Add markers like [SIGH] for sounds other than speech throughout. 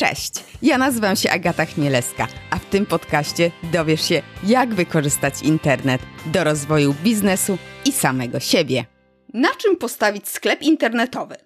Cześć, ja nazywam się Agata Chmielewska, a w tym podcaście dowiesz się, jak wykorzystać internet do rozwoju biznesu i samego siebie. Na czym postawić sklep internetowy?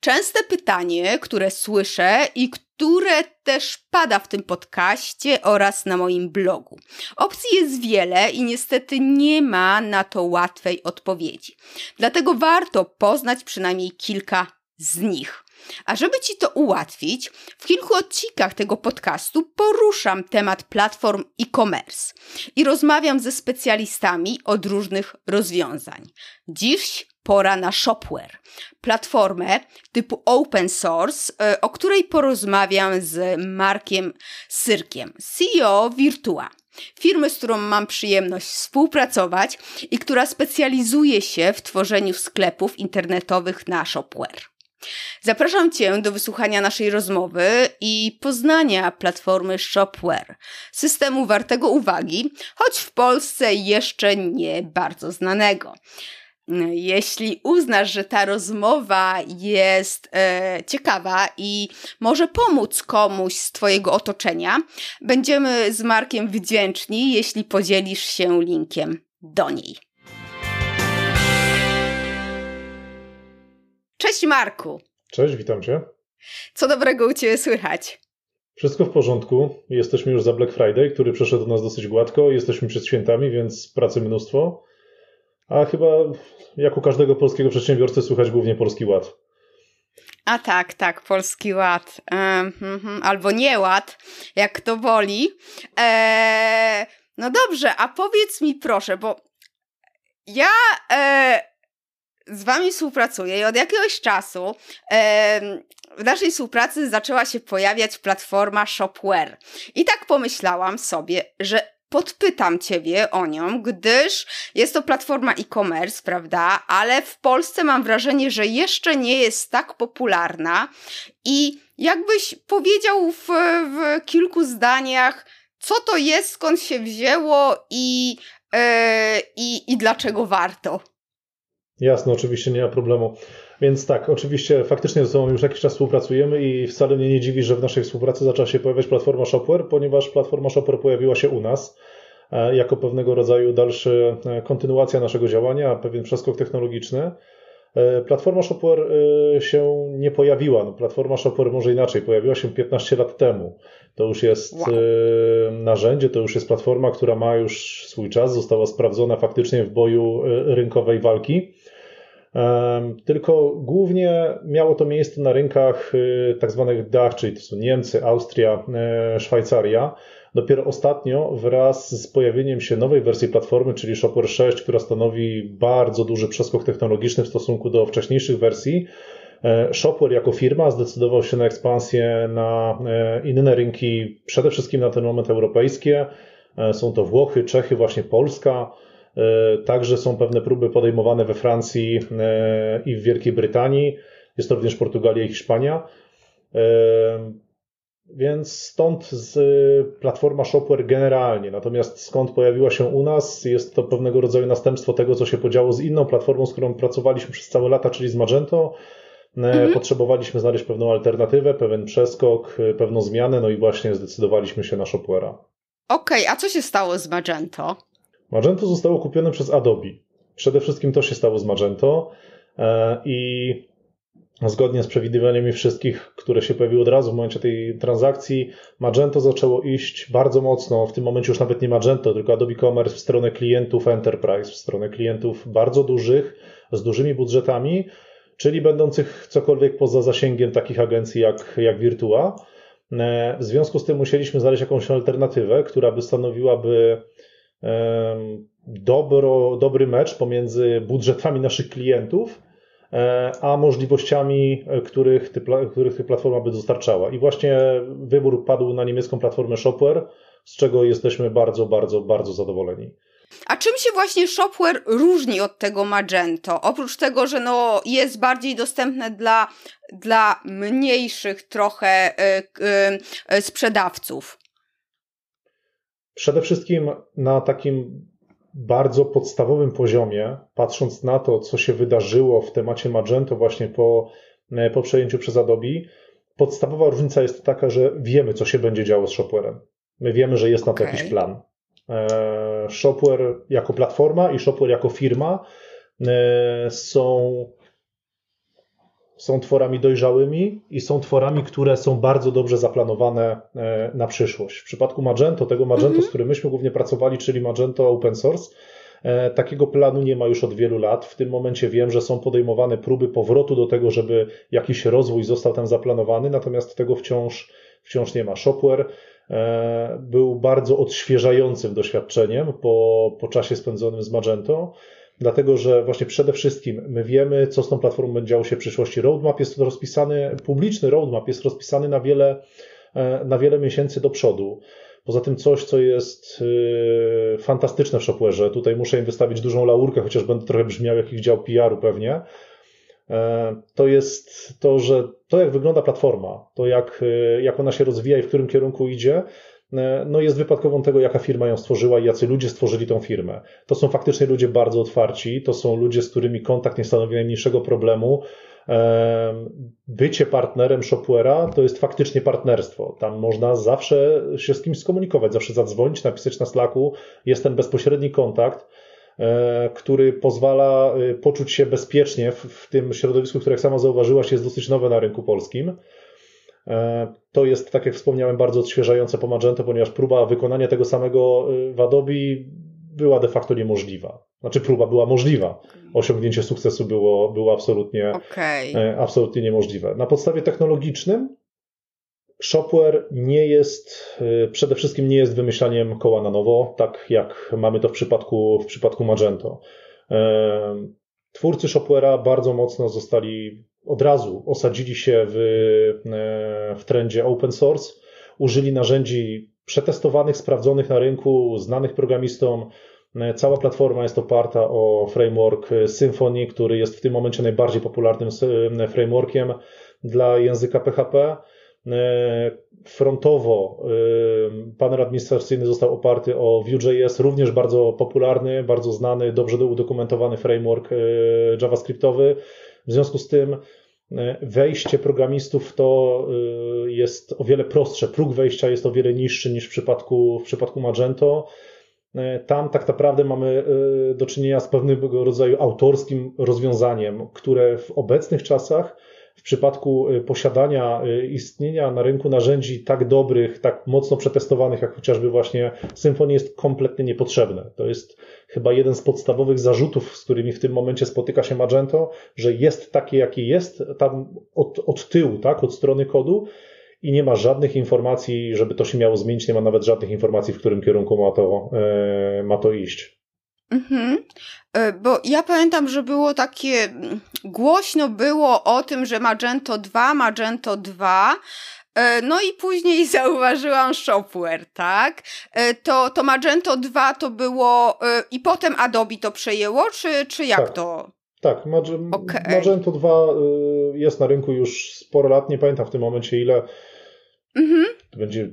Częste pytanie, które słyszę i które też pada w tym podcaście oraz na moim blogu. Opcji jest wiele i niestety nie ma na to łatwej odpowiedzi. Dlatego warto poznać przynajmniej kilka z nich. A żeby Ci to ułatwić, w kilku odcinkach tego podcastu poruszam temat platform e-commerce i rozmawiam ze specjalistami od różnych rozwiązań. Dziś pora na Shopware, platformę typu open source, e, o której porozmawiam z Markiem Syrkiem, CEO Virtua firmy, z którą mam przyjemność współpracować i która specjalizuje się w tworzeniu sklepów internetowych na Shopware. Zapraszam Cię do wysłuchania naszej rozmowy i poznania platformy Shopware, systemu wartego uwagi, choć w Polsce jeszcze nie bardzo znanego. Jeśli uznasz, że ta rozmowa jest e, ciekawa i może pomóc komuś z Twojego otoczenia, będziemy z Markiem wdzięczni, jeśli podzielisz się linkiem do niej. Cześć Marku. Cześć, witam Cię. Co dobrego u Ciebie słychać? Wszystko w porządku. Jesteśmy już za Black Friday, który przeszedł do nas dosyć gładko. Jesteśmy przed świętami, więc pracy mnóstwo. A chyba jak u każdego polskiego przedsiębiorcy słychać głównie Polski Ład. A tak, tak, Polski Ład. Um, albo nieład, jak to woli. Eee, no dobrze, a powiedz mi proszę, bo ja... E, z wami współpracuję i od jakiegoś czasu e, w naszej współpracy zaczęła się pojawiać platforma Shopware. I tak pomyślałam sobie, że podpytam ciebie o nią, gdyż jest to platforma e-commerce, prawda? Ale w Polsce mam wrażenie, że jeszcze nie jest tak popularna i jakbyś powiedział w, w kilku zdaniach, co to jest, skąd się wzięło i, yy, i, i dlaczego warto. Jasne, oczywiście nie ma problemu. Więc tak, oczywiście faktycznie ze sobą już jakiś czas współpracujemy i wcale mnie nie dziwi, że w naszej współpracy zaczęła się pojawiać platforma Shopware, ponieważ platforma Shopware pojawiła się u nas e, jako pewnego rodzaju dalszy e, kontynuacja naszego działania, pewien przeskok technologiczny. E, platforma Shopware się nie pojawiła. No, platforma Shopware może inaczej, pojawiła się 15 lat temu. To już jest wow. narzędzie, to już jest platforma, która ma już swój czas, została sprawdzona faktycznie w boju rynkowej walki. Tylko głównie miało to miejsce na rynkach y, tak zwanych DACH, czyli to są Niemcy, Austria, e, Szwajcaria. Dopiero ostatnio wraz z pojawieniem się nowej wersji platformy, czyli Shopware 6, która stanowi bardzo duży przeskok technologiczny w stosunku do wcześniejszych wersji, e, Shopware jako firma zdecydował się na ekspansję na e, inne rynki, przede wszystkim na ten moment europejskie. Są to Włochy, Czechy, właśnie Polska. E, także są pewne próby podejmowane we Francji e, i w Wielkiej Brytanii. Jest to również Portugalia i Hiszpania. E, więc stąd platforma Shopware generalnie. Natomiast skąd pojawiła się u nas, jest to pewnego rodzaju następstwo tego, co się podziało z inną platformą, z którą pracowaliśmy przez całe lata, czyli z Magento. Mhm. Potrzebowaliśmy znaleźć pewną alternatywę, pewien przeskok, pewną zmianę, no i właśnie zdecydowaliśmy się na Shopware'a. Okej, okay, a co się stało z Magento? Magento zostało kupione przez Adobe. Przede wszystkim to się stało z Magento e, i zgodnie z przewidywaniami wszystkich, które się pojawiły od razu w momencie tej transakcji, Magento zaczęło iść bardzo mocno, w tym momencie już nawet nie Magento, tylko Adobe Commerce w stronę klientów enterprise, w stronę klientów bardzo dużych, z dużymi budżetami, czyli będących cokolwiek poza zasięgiem takich agencji jak, jak Virtua. E, w związku z tym musieliśmy znaleźć jakąś alternatywę, która by stanowiłaby dobro, dobry mecz pomiędzy budżetami naszych klientów, e, a możliwościami, e, których, ty, których platforma by dostarczała. I właśnie wybór padł na niemiecką platformę Shopware, z czego jesteśmy bardzo, bardzo, bardzo zadowoleni. A czym się właśnie Shopware różni od tego Magento? Oprócz tego, że no jest bardziej dostępne dla, dla mniejszych trochę y, y, sprzedawców. Przede wszystkim na takim bardzo podstawowym poziomie, patrząc na to, co się wydarzyło w temacie Magento właśnie po, e, po przejęciu przez Adobe, podstawowa różnica jest taka, że wiemy, co się będzie działo z Shopwarem. My wiemy, że jest na to okay. jakiś plan. Shopware jako platforma i Shopware jako firma są są tworami dojrzałymi i są tworami, które są bardzo dobrze zaplanowane e, na przyszłość. W przypadku Magento, tego Magento, mhm. z którym myśmy głównie pracowali, czyli Magento Open Source, e, takiego planu nie ma już od wielu lat. W tym momencie wiem, że są podejmowane próby powrotu do tego, żeby jakiś rozwój został tam zaplanowany, natomiast tego wciąż, wciąż nie ma. Shopware e, był bardzo odświeżającym doświadczeniem po, po czasie spędzonym z Magento dlatego że właśnie przede wszystkim my wiemy, co z tą platformą będzie działo się w przyszłości. Roadmap jest rozpisany, publiczny roadmap jest rozpisany na wiele, e, na wiele miesięcy do przodu. Poza tym coś, co jest e, fantastyczne w Shopware'ze, tutaj muszę im wystawić dużą laurkę, chociaż będę trochę brzmiał jakiś dział PR-u pewnie, e, to jest to, że to jak wygląda platforma, to jak, jak ona się rozwija i w którym kierunku idzie, no jest wypadkową tego, jaka firma ją stworzyła i jacy ludzie stworzyli tą firmę. To są faktycznie ludzie bardzo otwarci, to są ludzie, z którymi kontakt nie stanowi najmniejszego problemu. E, bycie partnerem Shopware'a to jest faktycznie partnerstwo. Tam można zawsze się z kimś skomunikować, zawsze zadzwonić, napisać na Slacku. Jest ten bezpośredni kontakt, e, który pozwala poczuć się bezpiecznie w, tym środowisku, które jak sama zauważyłaś jest dosyć nowe na rynku polskim. E, to jest, tak jak wspomniałem, bardzo odświeżające po Magento, ponieważ próba wykonania tego samego y, w Adobe była de facto niemożliwa. Znaczy próba była możliwa. Osiągnięcie sukcesu było, było absolutnie, okay. absolutnie niemożliwe. Na podstawie technologicznym Shopware nie jest, y, przede wszystkim nie jest wymyślaniem koła na nowo, tak jak mamy to w przypadku, w przypadku Magento. E, twórcy Shopware'a bardzo mocno zostali od razu osadzili się w, e, w trendzie open source, użyli narzędzi przetestowanych, sprawdzonych na rynku, znanych programistom. E, cała platforma jest oparta o framework Symfony, który jest w tym momencie najbardziej popularnym e, frameworkiem dla języka PHP. Frontowo panel administracyjny został oparty o Vue.js, również bardzo popularny, bardzo znany, dobrze udokumentowany framework JavaScriptowy. W związku z tym e, wejście programistów to e, jest o wiele prostsze. Próg wejścia jest o wiele niższy niż w przypadku, w przypadku Magento. E, tam tak naprawdę mamy do czynienia z pewnego rodzaju autorskim rozwiązaniem, które w obecnych czasach przypadku y, posiadania, y, istnienia na rynku narzędzi tak dobrych, tak mocno przetestowanych, jak chociażby właśnie Symfony jest kompletnie niepotrzebne. To jest chyba jeden z podstawowych zarzutów, z którymi w tym momencie spotyka się Magento, że jest takie, jakie jest, tam od, od tyłu, tak, od strony kodu i nie ma żadnych informacji, żeby to się miało zmienić, nie ma nawet żadnych informacji, w którym kierunku ma to, e, ma to iść. Mhm. E, bo ja pamiętam, że było takie, mm, głośno było o tym, że Magento 2, Magento 2, e, no i później [LAUGHS] zauważyłam Shopware, tak? E, to, to Magento 2 to było i potem Adobe to przejęło, czy, czy jak tak. to? Tak, Mag okay. Magento 2 jest na rynku już sporo lat, nie pamiętam w tym momencie ile. Mhm. To będzie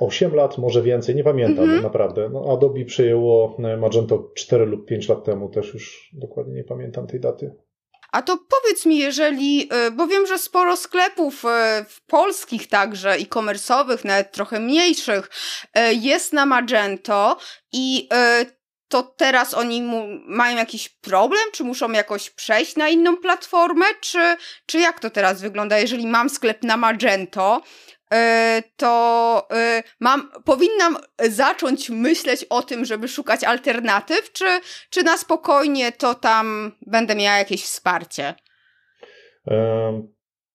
8 lat, może więcej, nie pamiętam mm -hmm. naprawdę. No, Adobe przejęło e, Magento 4 lub 5 lat temu, też już dokładnie nie pamiętam tej daty. A to powiedz mi, jeżeli, e, bo wiem, że sporo sklepów e, polskich także e-commerce'owych, nawet trochę mniejszych, jest na Magento i to teraz oni mają jakiś problem, czy muszą jakoś przejść na inną platformę, czy, czy jak to teraz wygląda, jeżeli mam sklep na Magento, to e, mam, powinnam zacząć myśleć o tym, żeby szukać alternatyw, czy, czy na spokojnie to tam będę miała jakieś wsparcie?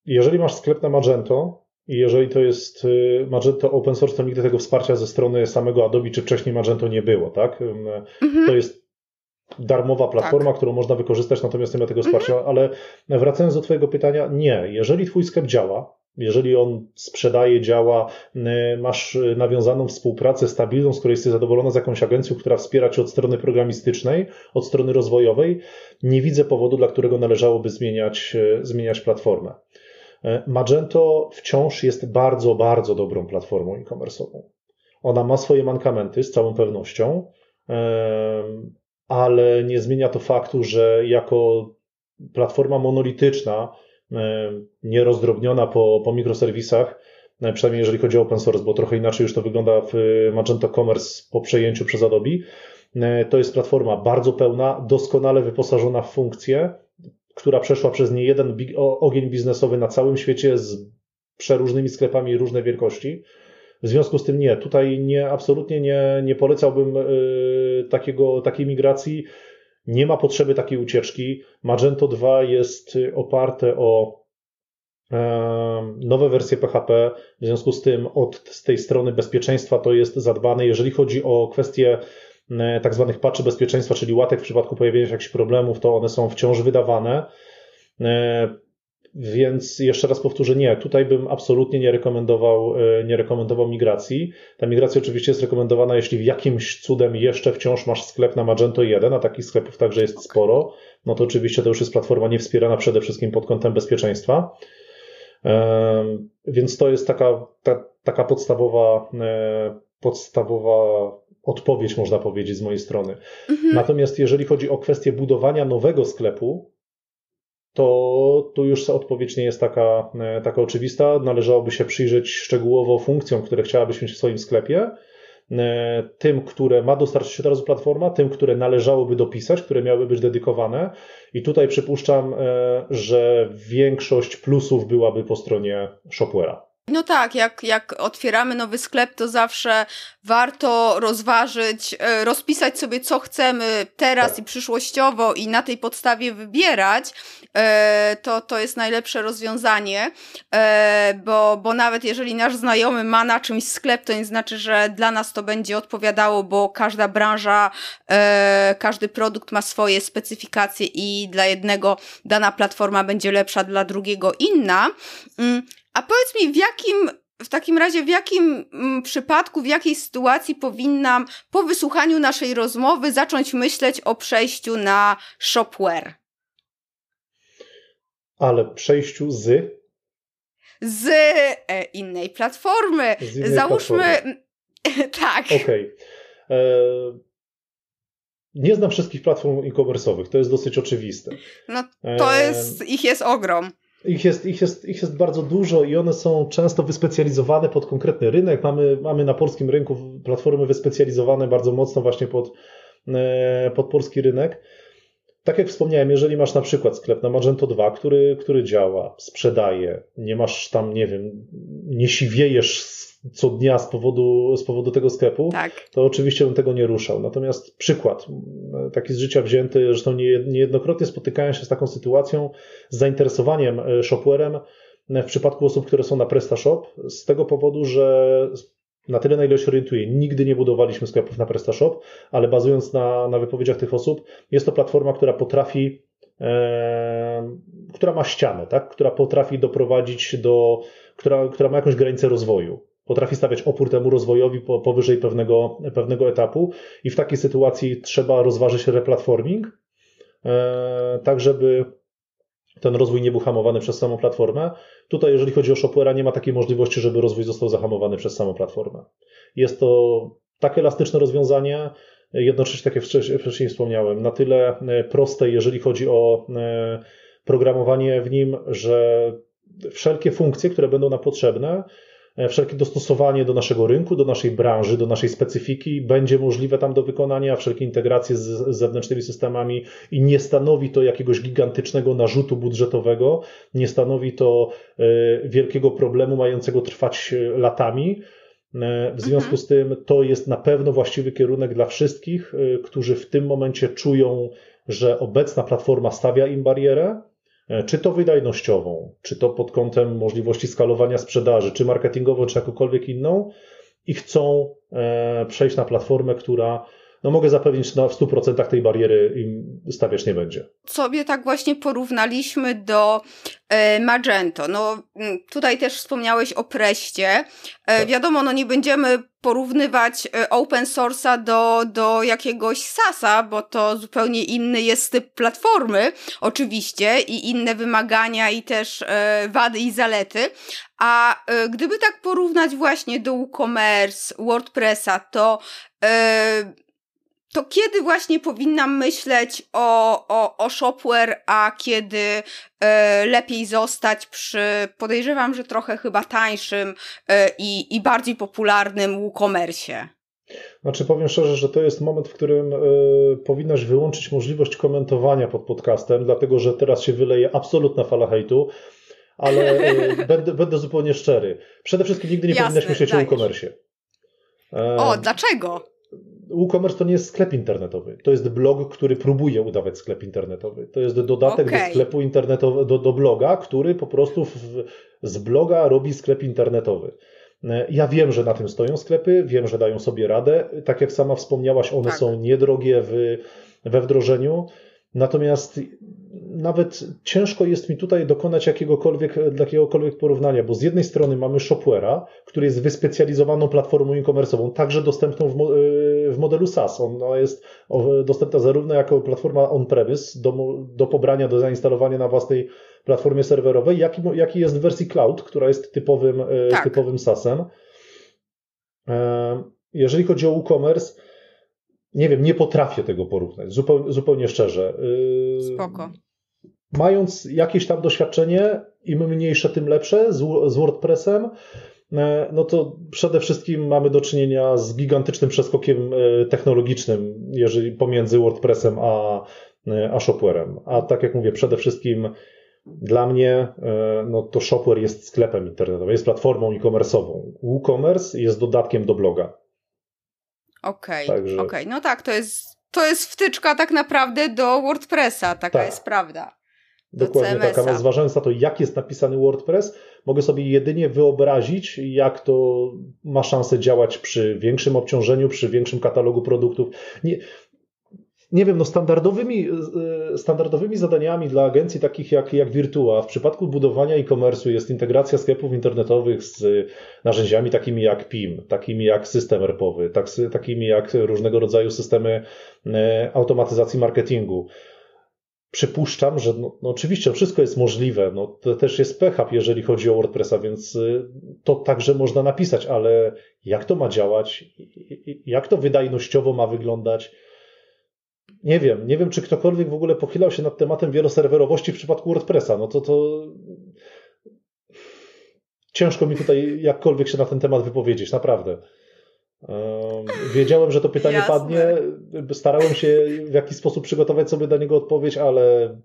Jeżeli masz sklep na Magento i jeżeli to jest y, Magento open source, to nigdy tego wsparcia ze strony samego Adobe czy wcześniej Magento nie było, tak? Mhm. To jest darmowa platforma, tak. którą można wykorzystać, natomiast nie ma tego wsparcia, mhm. ale wracając do Twojego pytania, nie. Jeżeli Twój sklep działa, jeżeli on sprzedaje, działa, y, masz nawiązaną współpracę stabilną, z której jesteś zadowolona z jakąś agencją, która wspiera cię od strony programistycznej, od strony rozwojowej, nie widzę powodu, dla którego należałoby zmieniać, y, zmieniać platformę. Y, Magento wciąż jest bardzo, bardzo dobrą platformą e-commerce'ową. Ona ma swoje mankamenty z całą pewnością, ale nie zmienia to faktu, że jako platforma monolityczna nierozdrobniona po, po mikroserwisach, przynajmniej jeżeli chodzi o open source, bo trochę inaczej już to wygląda w Magento Commerce po przejęciu przez Adobe. To jest platforma bardzo pełna, doskonale wyposażona w funkcje, która przeszła przez niejeden ogień biznesowy na całym świecie z przeróżnymi sklepami różnej wielkości. W związku z tym nie, tutaj nie, absolutnie nie, nie polecałbym y, takiego, takiej migracji. Nie ma potrzeby takiej ucieczki. Magento 2 jest oparte o y, nowe wersje PHP. W związku z tym od z tej strony bezpieczeństwa to jest zadbane. Jeżeli chodzi o kwestie y, tak zwanych patchy bezpieczeństwa, czyli łatek w przypadku pojawienia się jakichś problemów, to one są wciąż wydawane. Więc jeszcze raz powtórzę, nie, tutaj bym absolutnie nie rekomendował, e, nie rekomendował migracji. Ta migracja oczywiście jest rekomendowana, jeśli jakimś cudem jeszcze wciąż masz sklep na Magento 1, a takich sklepów także jest sporo, no to oczywiście to już jest platforma niewspierana przede wszystkim pod kątem bezpieczeństwa. Więc to jest taka, ta, taka podstawowa, e, podstawowa odpowiedź, można powiedzieć, z mojej strony. Mhm. Natomiast jeżeli chodzi o kwestię budowania nowego sklepu, to tu już odpowiedź nie jest taka, e, taka oczywista. Należałoby się przyjrzeć szczegółowo funkcjom, które chciałabyś mieć w swoim sklepie, e, tym, które ma dostarczyć się teraz platforma, tym, które należałoby dopisać, które miałyby być dedykowane. I tutaj przypuszczam, e, że większość plusów byłaby po stronie Shopware'a. No tak, jak, jak otwieramy nowy sklep, to zawsze warto rozważyć, e, rozpisać sobie, co chcemy teraz tak. i przyszłościowo i na tej podstawie wybierać. E, to, to jest najlepsze rozwiązanie, e, bo, bo nawet jeżeli nasz znajomy ma na czymś sklep, to nie znaczy, że dla nas to będzie odpowiadało, bo każda branża, każdy produkt ma swoje specyfikacje i dla jednego dana platforma będzie lepsza, dla drugiego inna. A powiedz mi, w jakim w takim razie w jakim mm, przypadku, w jakiej sytuacji powinnam po wysłuchaniu naszej rozmowy zacząć myśleć o przejściu na Shopware? Ale przejściu z? Z e, innej platformy. Z innej Załóżmy. Platformy. [LAUGHS] tak. Okej. Okay. E, nie znam wszystkich platform e-commerce'owych, to jest dosyć oczywiste. No to jest, ich jest ogrom. Ich jest, ich, jest, ich jest bardzo dużo i one są często wyspecjalizowane pod konkretny rynek. Mamy, mamy na polskim rynku platformy wyspecjalizowane bardzo mocno właśnie pod, e, pod polski rynek. Tak jak wspomniałem, jeżeli masz na przykład sklep na Magento 2, który, który działa, sprzedaje, nie masz tam, nie wiem, nie siwiejesz co dnia z powodu, z powodu tego sklepu, tak. to oczywiście bym tego nie ruszał. Natomiast przykład, taki z życia wzięty, zresztą niejednokrotnie spotykałem się z taką sytuacją, z zainteresowaniem e, shopwarem w przypadku osób, które są na PrestaShop, z tego powodu, że na tyle, na ile się orientuję, nigdy nie budowaliśmy sklepów na PrestaShop, ale bazując na, na wypowiedziach tych osób, jest to platforma, która potrafi, e, która ma ścianę, tak? która potrafi doprowadzić do, która, która ma jakąś granicę rozwoju potrafi stawiać opór temu rozwojowi powyżej pewnego, pewnego etapu i w takiej sytuacji trzeba rozważyć replatforming, e, tak żeby ten rozwój nie był hamowany przez samą platformę. Tutaj, jeżeli chodzi o Shopware'a, nie ma takiej możliwości, żeby rozwój został zahamowany przez samą platformę. Jest to tak elastyczne rozwiązanie, jednocześnie, tak jak wcześniej wspomniałem, na tyle e, proste, jeżeli chodzi o e, programowanie w nim, że wszelkie funkcje, które będą nam potrzebne, wszelkie dostosowanie do naszego rynku, do naszej branży, do naszej specyfiki będzie możliwe tam do wykonania, wszelkie integracje z zewnętrznymi systemami i nie stanowi to jakiegoś gigantycznego narzutu budżetowego, nie stanowi to e, wielkiego problemu mającego trwać e, latami. W związku mhm. z tym to jest na pewno właściwy kierunek dla wszystkich, którzy w tym momencie czują, że obecna platforma stawia im barierę, E, czy to wydajnościową, czy to pod kątem możliwości skalowania sprzedaży, czy marketingową, czy jakąkolwiek inną, i chcą e, przejść na platformę, która no mogę zapewnić, że w 100% tej bariery im stawiać nie będzie. Sobie tak właśnie porównaliśmy do e, Magento. No tutaj też wspomniałeś o Preście. E, tak. Wiadomo, no nie będziemy porównywać e, open source'a do, do jakiegoś SASa, bo to zupełnie inny jest typ platformy, oczywiście, i inne wymagania i też wady i zalety. A gdyby tak porównać właśnie do WooCommerce, WordPressa, to to kiedy właśnie powinnam myśleć o, o, o shopware, a kiedy e, lepiej zostać przy, podejrzewam, że trochę chyba tańszym e, i, i bardziej popularnym WooCommerce? Znaczy powiem szczerze, że to jest moment, w którym y, powinnaś wyłączyć możliwość komentowania pod podcastem, dlatego że teraz się wyleje absolutna fala hejtu, ale y, [LAUGHS] będę, będę zupełnie szczery. Przede wszystkim nigdy nie Jasne, powinnaś myśleć o e-commerce. O, dlaczego? WooCommerce to nie jest sklep internetowy. To jest blog, który próbuje udawać sklep internetowy. To jest dodatek okay. do sklepu internetowego, do, do bloga, który po prostu w, z bloga robi sklep internetowy. Ja wiem, że na tym stoją sklepy, wiem, że dają sobie radę. Tak jak sama wspomniałaś, one tak. są niedrogie w, we wdrożeniu. Natomiast nawet ciężko jest mi tutaj dokonać jakiegokolwiek, jakiegokolwiek porównania, bo z jednej strony mamy Shopware'a, który jest wyspecjalizowaną platformą e-commerce'ową, także dostępną w, w modelu SaaS. Ona jest dostępna zarówno jako platforma on-premise do, do pobrania, do zainstalowania na własnej platformie serwerowej, jak i, jak i jest w wersji cloud, która jest typowym, e, tak. typowym SaaSem. E, jeżeli chodzi o e-commerce, nie wiem, nie potrafię tego porównać, zupełnie, zupełnie szczerze. E, Spoko. Mając jakieś tam doświadczenie, im mniejsze, tym lepsze z, z WordPressem, no to przede wszystkim mamy do czynienia z gigantycznym przeskokiem technologicznym, jeżeli pomiędzy WordPressem a, a Shopwarem. A tak jak mówię, przede wszystkim dla mnie e, no, to Shopware jest sklepem internetowym, jest platformą e-commerce'ową. WooCommerce jest dodatkiem do bloga. Okej, okay, Także... okay. no tak, to jest, to jest wtyczka tak naprawdę do WordPressa, taka tak. jest prawda. Dokładnie tak, ale zważając na to, jak jest napisany WordPress, mogę sobie jedynie wyobrazić, jak to ma szansę działać przy większym obciążeniu, przy większym katalogu produktów. Nie, nie wiem, no standardowymi, e, standardowymi zadaniami dla agencji takich jak, jak Virtua w przypadku budowania e-commerce'u jest integracja sklepów internetowych z narzędziami takimi jak PIM, takimi jak system ERP-owy, tak, takimi jak różnego rodzaju systemy e, automatyzacji marketingu. Przypuszczam, że no, no oczywiście wszystko jest możliwe. No, to też jest PHP, jeżeli chodzi o WordPressa, więc e, to także można napisać, ale jak to ma działać, jak to wydajnościowo ma wyglądać, nie wiem, nie wiem, czy ktokolwiek w ogóle pochylał się nad tematem wieloserwerowości w przypadku WordPressa. No to to ciężko mi tutaj jakkolwiek się na ten temat wypowiedzieć, naprawdę. Wiedziałem, że to pytanie Jasne. padnie. Starałem się w jakiś sposób przygotować sobie na niego odpowiedź, ale.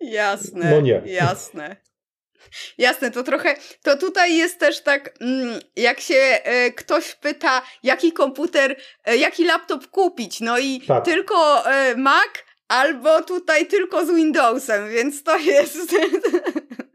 Jasne. No nie. Jasne. Jasne, to trochę, to tutaj jest też tak, mm, jak się e, ktoś pyta, jaki komputer, e, jaki laptop kupić, no i tak. tylko e, Mac albo tutaj tylko z Windowsem, więc to jest [LAUGHS]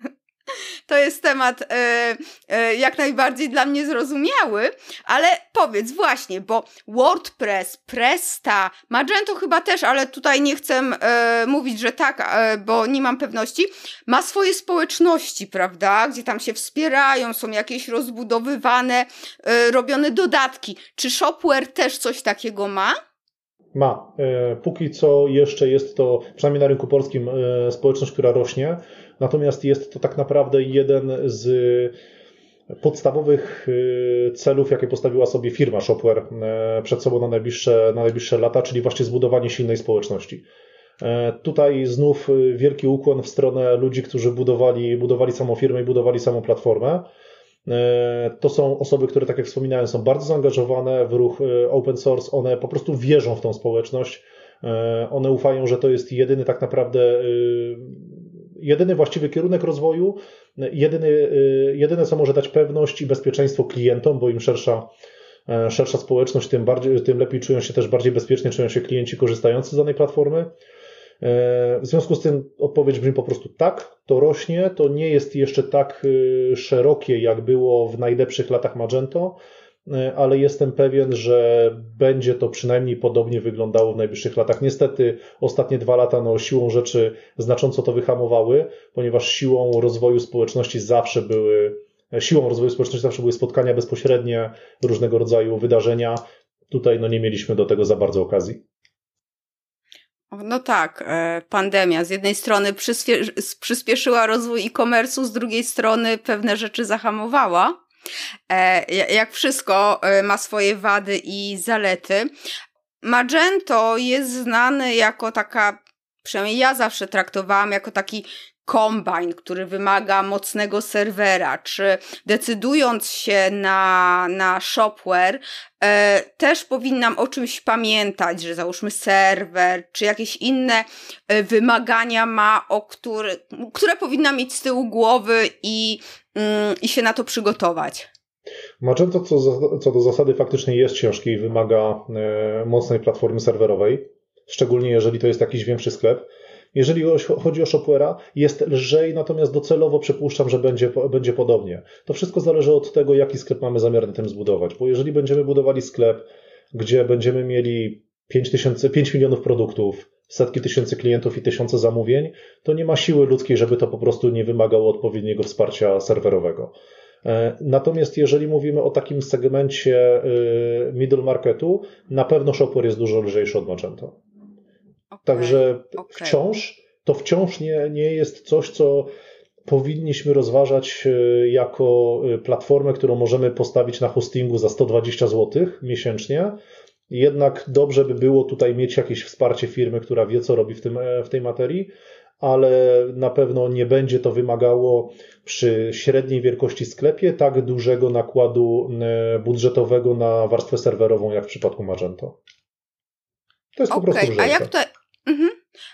to jest temat e, e, jak najbardziej dla mnie zrozumiały, ale powiedz właśnie, bo WordPress, Presta, Magento chyba też, ale tutaj nie chcę e, mówić, że tak, e, bo nie mam pewności, ma swoje społeczności, prawda, gdzie tam się wspierają, są jakieś rozbudowywane, e, robione dodatki. Czy Shopware też coś takiego ma? Ma. E, póki co jeszcze jest to, przynajmniej na rynku polskim, społeczność, która rośnie. Natomiast jest to tak naprawdę jeden z podstawowych y, celów, jakie postawiła sobie firma Shopware e, przed sobą na najbliższe, na najbliższe lata, czyli właśnie zbudowanie silnej społeczności. E, tutaj znów wielki ukłon w stronę ludzi, którzy budowali, budowali samą firmę i budowali samą platformę. E, to są osoby, które, tak jak wspominałem, są bardzo zaangażowane w ruch open source. One po prostu wierzą w tą społeczność. One ufają, że to jest jedyny tak naprawdę jedyny właściwy kierunek rozwoju, jedyny, y, jedyne co może dać pewność i bezpieczeństwo klientom, bo im szersza, e, szersza społeczność, tym, bardziej, tym lepiej czują się też bardziej bezpiecznie, czują się klienci korzystający z danej platformy. E, w związku z tym odpowiedź brzmi po prostu tak, to rośnie, to nie jest jeszcze tak y, szerokie, jak było w najlepszych latach Magento, ale jestem pewien, że będzie to przynajmniej podobnie wyglądało w najbliższych latach. Niestety ostatnie dwa lata no, siłą rzeczy znacząco to wyhamowały, ponieważ siłą rozwoju społeczności zawsze były, siłą rozwoju społeczności zawsze były spotkania bezpośrednie, różnego rodzaju wydarzenia. Tutaj no, nie mieliśmy do tego za bardzo okazji. No tak, e, pandemia z jednej strony przyspieszyła rozwój e-commerce'u, z drugiej strony pewne rzeczy zahamowała. E, jak wszystko e, ma swoje wady i zalety. Magento jest znany jako taka, przynajmniej ja zawsze traktowałam jako taki kombine, który wymaga mocnego serwera, czy decydując się na, na shopware, e, też powinnam o czymś pamiętać, że załóżmy serwer, czy jakieś inne e, wymagania ma, o które, które powinna mieć z tyłu głowy i, i się na to przygotować. Magento co, co do zasady faktycznie jest ciężki i wymaga e, mocnej platformy serwerowej, szczególnie jeżeli to jest jakiś większy sklep. Jeżeli chodzi o Shopware'a, jest lżej, natomiast docelowo przypuszczam, że będzie, będzie podobnie. To wszystko zależy od tego, jaki sklep mamy zamiar na tym zbudować, bo jeżeli będziemy budowali sklep, gdzie będziemy mieli 5, tysięcy, 5 milionów produktów, setki tysięcy klientów i tysiące zamówień, to nie ma siły ludzkiej, żeby to po prostu nie wymagało odpowiedniego wsparcia serwerowego. E, natomiast jeżeli mówimy o takim segmencie y, middle marketu, na pewno Shopware jest dużo lżejszy od Magento. Okay, Także okay. wciąż, to wciąż nie, nie jest coś, co powinniśmy rozważać y, jako y, platformę, którą możemy postawić na hostingu za 120 zł miesięcznie. Jednak dobrze by było tutaj mieć jakieś wsparcie firmy, która wie, co robi w, tym, e, w tej materii, ale na pewno nie będzie to wymagało przy średniej wielkości sklepie tak dużego nakładu e, budżetowego na warstwę serwerową, jak w przypadku Magento. To jest okay, po prostu A jak to, mhm.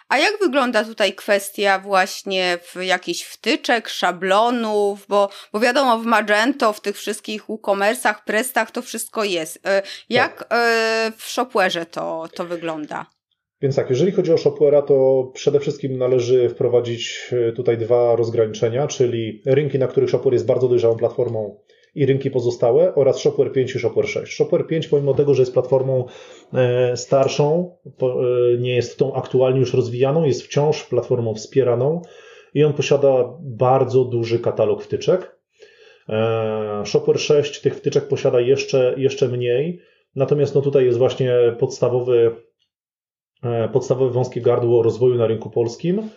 A jak wygląda tutaj kwestia właśnie w jakichś wtyczek, szablonów, bo, bo wiadomo, w Magento, w tych wszystkich e-commerce'ach, prestach to wszystko jest. E, jak tak. E, w Shopware'ze to, to wygląda? Więc tak, jeżeli chodzi o Shopware'a, to przede wszystkim należy wprowadzić e, tutaj dwa rozgraniczenia, czyli rynki, na których Shopware jest bardzo dojrzałą platformą i rynki pozostałe oraz Shopware 5 i Shopware 6. Shopware 5, pomimo tego, że jest platformą e, starszą, e, nie jest tą aktualnie już rozwijaną, jest wciąż platformą wspieraną i on posiada bardzo duży katalog wtyczek. Shopware 6 tych wtyczek posiada jeszcze, jeszcze mniej, natomiast no tutaj jest właśnie podstawowy E, podstawowe wąskie gardło rozwoju na rynku polskim,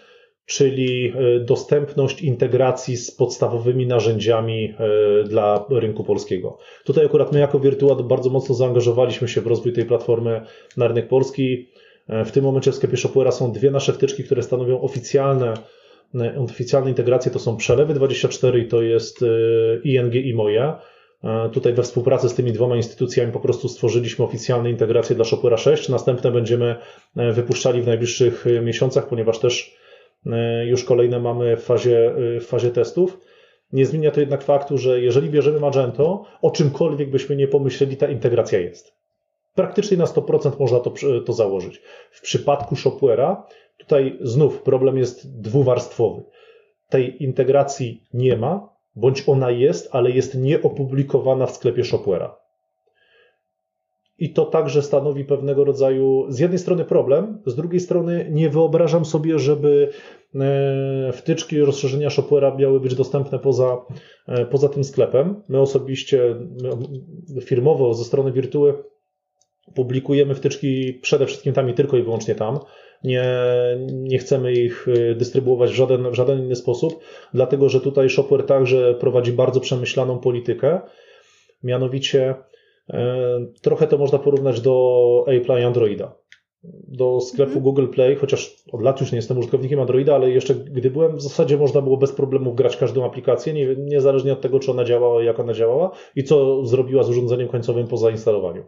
czyli e, dostępność integracji z podstawowymi narzędziami e, dla rynku polskiego. Tutaj akurat my jako Virtua bardzo mocno zaangażowaliśmy się w rozwój tej platformy na rynek polski. W tym momencie w sklepie Shopware'a są dwie nasze wtyczki, które stanowią oficjalne oficjalne integracje to są przelewy 24 i to jest ING i moje. Tutaj we współpracy z tymi dwoma instytucjami po prostu stworzyliśmy oficjalne integracje dla Shopera 6. Następne będziemy e, wypuszczali w najbliższych e, miesiącach, ponieważ też e, już kolejne mamy w fazie, w fazie testów. Nie zmienia to jednak faktu, że jeżeli bierzemy Magento, o czymkolwiek byśmy nie pomyśleli, ta integracja jest. Praktycznie na 100% można to, to założyć. W przypadku Shopware'a tutaj znów problem jest dwuwarstwowy. Tej integracji nie ma, bądź ona jest, ale jest nieopublikowana w sklepie Shopware'a. I to także stanowi pewnego rodzaju, z jednej strony problem, z drugiej strony nie wyobrażam sobie, żeby e, wtyczki rozszerzenia Shopware'a miały być dostępne poza, e, poza tym sklepem. My osobiście, firmowo ze strony Wirtuły publikujemy wtyczki przede wszystkim tam i tylko i wyłącznie tam nie, nie chcemy ich y, dystrybuować w żaden, w żaden inny sposób, dlatego że tutaj Shopware także prowadzi bardzo przemyślaną politykę. Mianowicie e, trochę to można porównać do Apple'a i Androida. Do sklepu mhm. Google Play, chociaż od lat już nie jestem użytkownikiem Androida, ale jeszcze gdy byłem, w zasadzie można było bez problemów grać każdą aplikację, nie, niezależnie od tego, czy ona działała, jak ona działała i co zrobiła z urządzeniem końcowym po zainstalowaniu.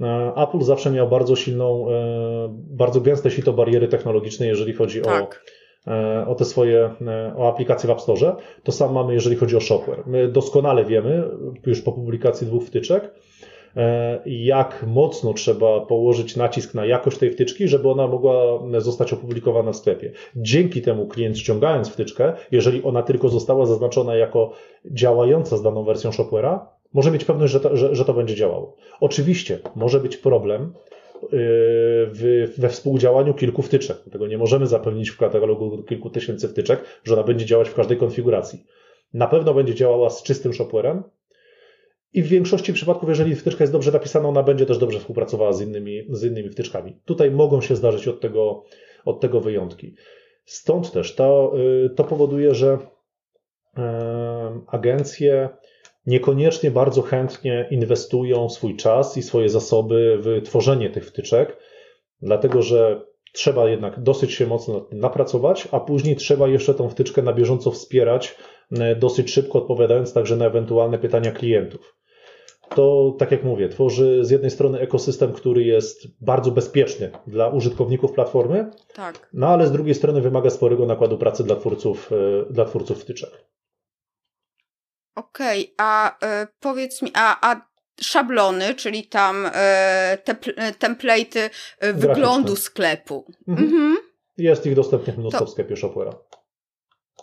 E, Apple zawsze miał bardzo silną, e, bardzo gęste sito bariery technologiczne, jeżeli chodzi tak. o, e, o te swoje, o aplikacje w App Store. To samo mamy, jeżeli chodzi o shopware. My doskonale wiemy, już po publikacji dwóch wtyczek, jak mocno trzeba położyć nacisk na jakość tej wtyczki, żeby ona mogła zostać opublikowana w sklepie. Dzięki temu klient ściągając wtyczkę, jeżeli ona tylko została zaznaczona jako działająca z daną wersją shopware'a, może mieć pewność, że to, że, że to będzie działało. Oczywiście może być problem yy, w, we współdziałaniu kilku wtyczek. Tego nie możemy zapewnić w katalogu kilku tysięcy wtyczek, że ona będzie działać w każdej konfiguracji. Na pewno będzie działała z czystym shopwarem i w większości przypadków, jeżeli wtyczka jest dobrze napisana, ona będzie też dobrze współpracowała z innymi, z innymi wtyczkami. Tutaj mogą się zdarzyć od tego, od tego wyjątki. Stąd też to, yy, to powoduje, że agencje niekoniecznie bardzo chętnie inwestują swój czas i swoje zasoby w tworzenie tych wtyczek, dlatego że trzeba jednak dosyć się mocno nad tym napracować, a później trzeba jeszcze tą wtyczkę na bieżąco wspierać, e, dosyć szybko odpowiadając także na ewentualne pytania klientów. To, tak jak mówię, tworzy z jednej strony ekosystem, który jest bardzo bezpieczny dla użytkowników platformy, tak. no ale z drugiej strony wymaga sporego nakładu pracy dla twórców, e, dla twórców wtyczek. Okej, okay, a y, powiedz mi, a, a szablony, czyli tam e, te template'y e, wyglądu sklepu. Mhm. Mhm. Jest ich dostępnych mnóstwo to... w sklepie Shopware'a.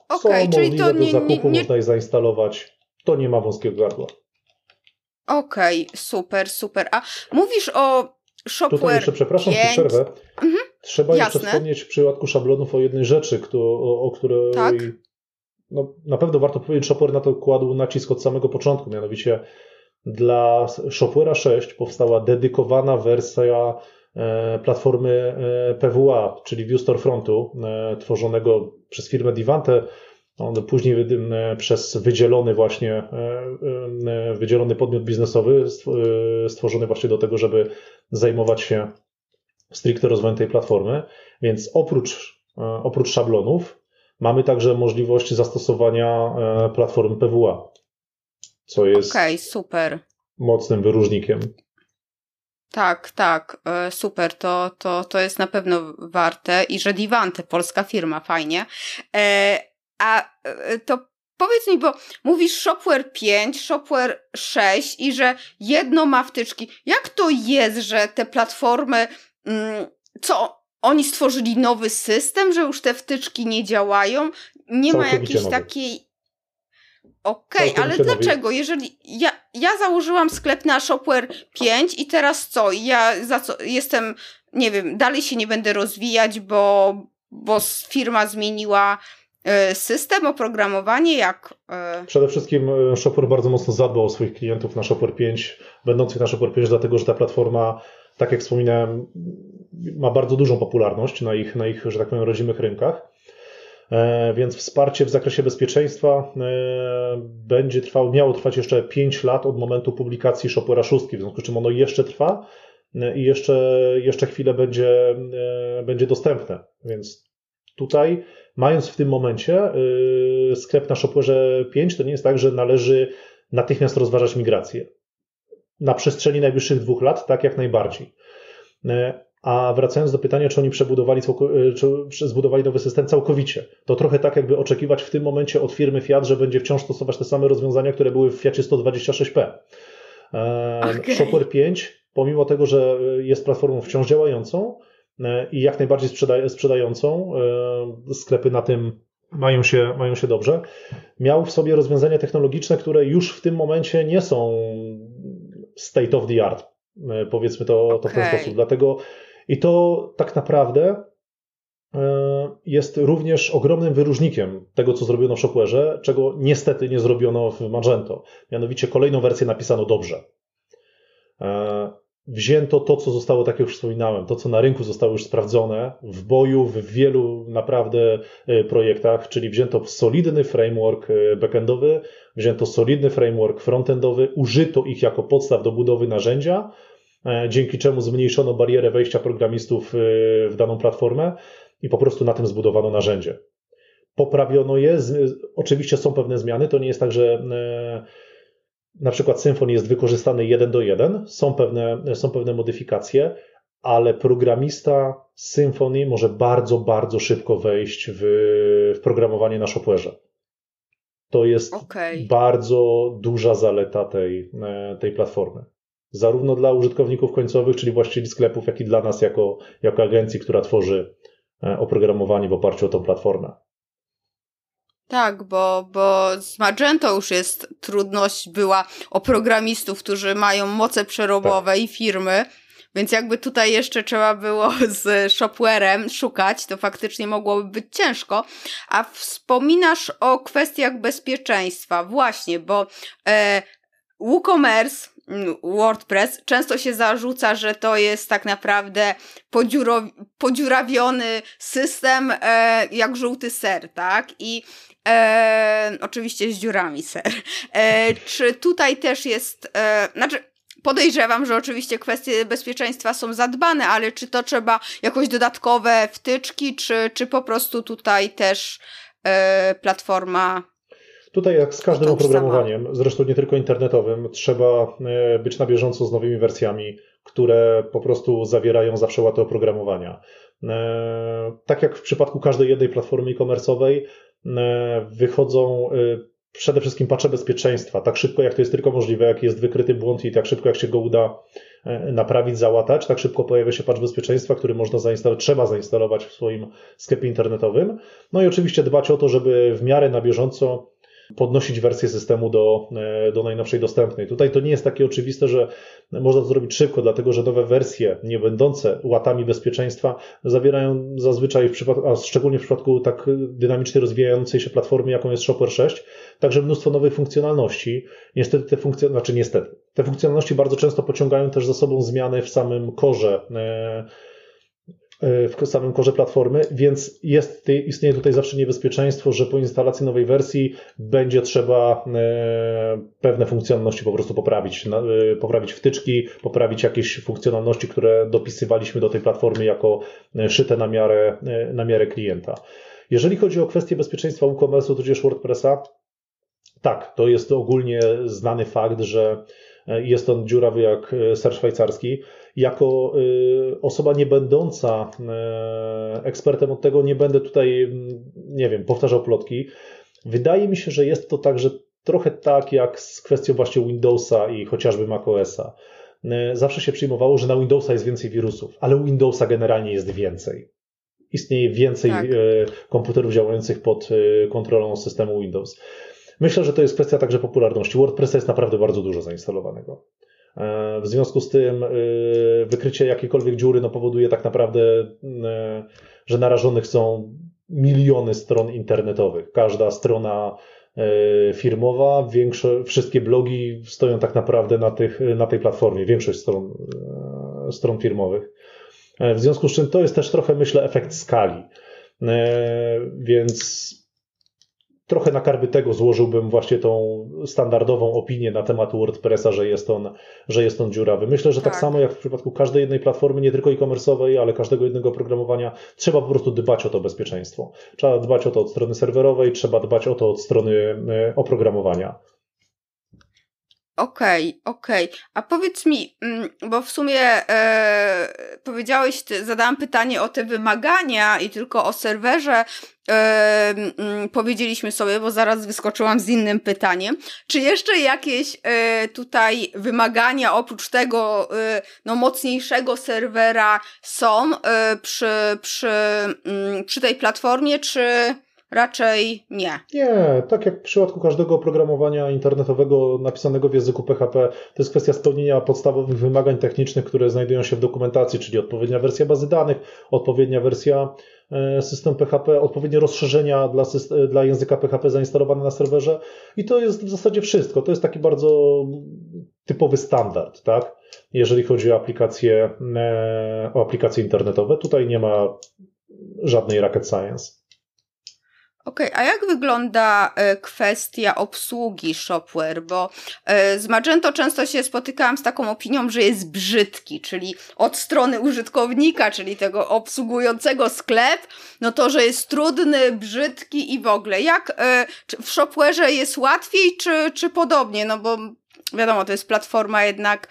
Okej, okay, czyli to nie, zakupu, nie, nie... można je zainstalować. To nie ma wąskiego gardła. Okej, okay, super, super. A mówisz o Shopware Tutaj jeszcze, przepraszam, 5... przerwę. Mhm. Trzeba Jasne. jeszcze wspomnieć w przypadku szablonów o jednej rzeczy, o, o której tak? no, na pewno warto powiedzieć, Shopware na to kładł nacisk od samego początku, mianowicie dla Shopware'a 6 powstała dedykowana wersja e, platformy e, PWA, czyli View Storefrontu, e, tworzonego przez firmę Divante, on później przez wydzielony właśnie, wydzielony podmiot biznesowy, stworzony właśnie do tego, żeby zajmować się stricte rozwojem tej platformy. Więc oprócz, oprócz szablonów mamy także możliwość zastosowania platformy PWA co jest okay, super. mocnym wyróżnikiem. Tak, tak, e, super, to, to, to jest na pewno warte i że Divante, polska firma, fajnie. E, a e, to powiedz mi, bo mówisz Shopware 5, Shopware 6 i że jedno ma wtyczki. Jak to jest, że te platformy, mm, co oni stworzyli nowy system, że już te wtyczki nie działają? Nie ma jakiejś nowy. takiej Okej, okay, ale dlaczego? Jeżeli ja, ja założyłam sklep na Shopware 5 i teraz co? Ja za co jestem, nie wiem, dalej się nie będę rozwijać, bo, bo firma zmieniła e, system, oprogramowanie, jak. E, Przede wszystkim e, Shopware bardzo mocno zadbał o swoich klientów na Shopware 5, będących na Shopware 5, dlatego że ta platforma, tak jak wspominałem, ma bardzo dużą popularność na ich, na ich że tak powiem, rodzimych rynkach. E, więc wsparcie w zakresie bezpieczeństwa e, będzie trwało, miało trwać jeszcze 5 lat od momentu publikacji Shopware'a 6, w związku z czym ono jeszcze trwa e, i jeszcze, jeszcze chwilę będzie, będzie dostępne. Więc tutaj, mając w tym momencie sklep na Shopware'ze 5, to nie jest tak, że należy natychmiast rozważać migrację. Na przestrzeni najbliższych dwóch lat, tak jak najbardziej. A wracając do pytania, czy oni przebudowali, e, czy zbudowali nowy system całkowicie, to trochę tak, jakby oczekiwać w tym momencie od firmy Fiat, że będzie wciąż stosować te same rozwiązania, które były w Fiacie 126P. E, okay. Shopware 5, pomimo tego, że jest platformą wciąż działającą i jak najbardziej sprzeda sprzedającą, sklepy na tym mają się, mają się dobrze, miał w sobie rozwiązania technologiczne, które już w tym momencie nie są state of the art. Powiedzmy to, okay. to w ten sposób. Dlatego i to tak naprawdę e, jest również ogromnym wyróżnikiem tego, co zrobiono w Shopware'ze, czego niestety nie zrobiono w Magento. Mianowicie kolejną wersję napisano dobrze. E, wzięto to, co zostało, tak jak już wspominałem, to, co na rynku zostało już sprawdzone w boju, w wielu naprawdę e, projektach, czyli wzięto solidny framework backendowy, wzięto solidny framework frontendowy, użyto ich jako podstaw do budowy narzędzia, E, dzięki czemu zmniejszono barierę wejścia programistów e, w daną platformę i po prostu na tym zbudowano narzędzie. Poprawiono je, oczywiście są pewne zmiany, to nie jest tak, że e, na przykład Symfony jest wykorzystany jeden do jeden, są pewne, są pewne modyfikacje, ale programista Symfony może bardzo, bardzo szybko wejść w, w programowanie na Shopware'ze. To jest okay. bardzo duża zaleta tej, tej platformy zarówno dla użytkowników końcowych, czyli właścicieli sklepów, jak i dla nas jako, jako agencji, która tworzy e, oprogramowanie w oparciu o tą platformę. Tak, bo, bo z Magento już jest trudność była o programistów, którzy mają moce przerobowe tak. i firmy, więc jakby tutaj jeszcze trzeba było [LAUGHS] z shopwarem szukać, to faktycznie mogłoby być ciężko. A wspominasz o kwestiach bezpieczeństwa, właśnie, bo e, WooCommerce mm, WordPress. Często się zarzuca, że to jest tak naprawdę podziurawiony system e, jak żółty ser, tak? I e, oczywiście z dziurami ser. E, czy tutaj też jest, e, znaczy Podejrzewam, że oczywiście kwestie bezpieczeństwa są zadbane, ale czy to trzeba jakoś dodatkowe wtyczki, czy, czy po prostu tutaj też e, platforma Tutaj jak z każdym oprogramowaniem, zresztą nie tylko internetowym, trzeba e, być na bieżąco z nowymi wersjami, które po prostu zawierają zawsze łatwe oprogramowania. E, tak jak w przypadku każdej jednej platformy e-commerce'owej, e, wychodzą przede wszystkim patche bezpieczeństwa, tak szybko jak to jest tylko możliwe, jak jest wykryty błąd i tak szybko jak się go uda naprawić, załatać, tak szybko pojawia się patch bezpieczeństwa, który można zainstalować, trzeba zainstalować w swoim sklepie internetowym. No i oczywiście dbać o to, żeby w miarę na bieżąco podnosić wersję systemu do, e, do najnowszej dostępnej. Tutaj to nie jest takie oczywiste, że można to zrobić szybko, dlatego że nowe wersje, nie będące łatami bezpieczeństwa, zawierają zazwyczaj, w przypadku, a szczególnie w przypadku tak dynamicznie rozwijającej się platformy, jaką jest Shopper 6, także mnóstwo nowych funkcjonalności. Niestety te funkcje, znaczy niestety, te funkcjonalności bardzo często pociągają też za sobą zmiany w samym korze E, w samym korze platformy, więc jest, istnieje tutaj zawsze niebezpieczeństwo, że po instalacji nowej wersji będzie trzeba e, pewne funkcjonalności po prostu poprawić, e, poprawić wtyczki, poprawić jakieś funkcjonalności, które dopisywaliśmy do tej platformy jako szyte na miarę, na miarę klienta. Jeżeli chodzi o kwestię bezpieczeństwa e-commerce'u, tudzież WordPressa, tak, to jest ogólnie znany fakt, że jest on dziurawy jak ser szwajcarski jako y, osoba nie będąca ekspertem od tego, nie będę tutaj, nie wiem, powtarzał plotki. Wydaje mi się, że jest to także trochę tak jak z kwestią właśnie Windowsa i chociażby macOSa. Zawsze się przyjmowało, że na Windowsa jest więcej wirusów, ale Windowsa generalnie jest więcej. Istnieje więcej tak. komputerów działających pod kontrolą systemu Windows. Myślę, że to jest kwestia także popularności. WordPressa jest naprawdę bardzo dużo zainstalowanego. E, w związku z tym e, wykrycie jakiejkolwiek dziury no, powoduje tak naprawdę, e, że narażonych są miliony stron internetowych. Każda strona firmowa, wszystkie blogi stoją tak naprawdę na, tych, na tej platformie, większość stron, stron firmowych. W związku z czym to jest też trochę, myślę, efekt skali. Więc trochę na karby tego złożyłbym właśnie tą standardową opinię na temat WordPressa, że jest on, że jest on dziurawy. Myślę, że tak. tak samo jak w przypadku każdej jednej platformy, nie tylko e-commerce'owej, ale każdego jednego oprogramowania, trzeba po prostu dbać o to bezpieczeństwo. Trzeba dbać o to od strony serwerowej, trzeba dbać o to od strony e, oprogramowania. Okej, okay, okej. Okay. A powiedz mi, mm, bo w sumie e, powiedziałeś, zadałam pytanie o te wymagania i tylko o serwerze e, mm, powiedzieliśmy sobie, bo zaraz wyskoczyłam z innym pytaniem. Czy jeszcze jakieś e, tutaj wymagania oprócz tego e, no, mocniejszego serwera są e, przy, przy, mm, przy tej platformie, czy Raczej nie. Nie, tak jak w przypadku każdego oprogramowania internetowego napisanego w języku PHP, to jest kwestia spełnienia podstawowych wymagań technicznych, które znajdują się w dokumentacji, czyli odpowiednia wersja bazy danych, odpowiednia wersja e, systemu PHP, odpowiednie rozszerzenia dla, dla języka PHP zainstalowane na serwerze i to jest w zasadzie wszystko. To jest taki bardzo typowy standard, tak? Jeżeli chodzi o aplikacje, e, o aplikacje internetowe. Tutaj nie ma żadnej rocket science. Okej, okay, a jak wygląda e, kwestia obsługi Shopware? Bo e, z Magento często się spotykałam z taką opinią, że jest brzydki, czyli od strony użytkownika, czyli tego obsługującego sklep, no to, że jest trudny, brzydki i w ogóle. Jak e, w Shopware jest łatwiej, czy, czy podobnie? No bo wiadomo, to jest platforma jednak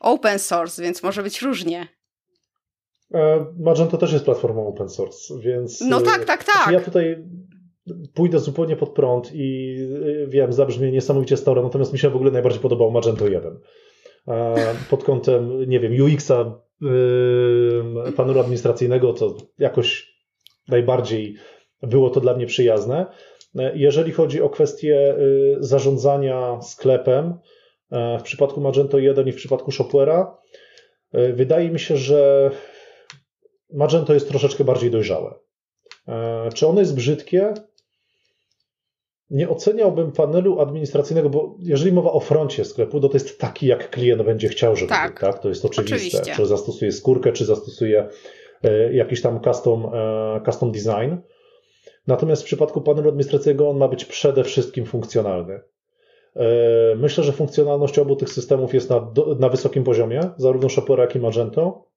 open source, więc może być różnie. E, Magento też jest platformą open source, więc. No tak, tak, tak. Znaczy ja tutaj pójdę zupełnie pod prąd i e, wiem, zabrzmie niesamowicie staro, natomiast mi się w ogóle najbardziej podobał Magento 1. E, pod kątem, nie wiem, UX-a, panelu administracyjnego, to jakoś najbardziej było to dla mnie przyjazne. Jeżeli chodzi o kwestię zarządzania sklepem, w przypadku Magento 1 i w przypadku Shopware'a, wydaje mi się, że Magento jest troszeczkę bardziej dojrzałe. E, czy ono jest brzydkie? nie oceniałbym panelu administracyjnego, bo jeżeli mowa o froncie sklepu, to, to jest taki, jak klient będzie chciał, żeby tak. był, tak? To jest oczywiste. Oczywiście. Czy zastosuje skórkę, czy zastosuje e, jakiś tam custom, e, custom design. Natomiast w przypadku panelu administracyjnego on ma być przede wszystkim funkcjonalny. Myślę, że funkcjonalność obu tych systemów jest na, na wysokim poziomie, zarówno Shopera, jak i Magento.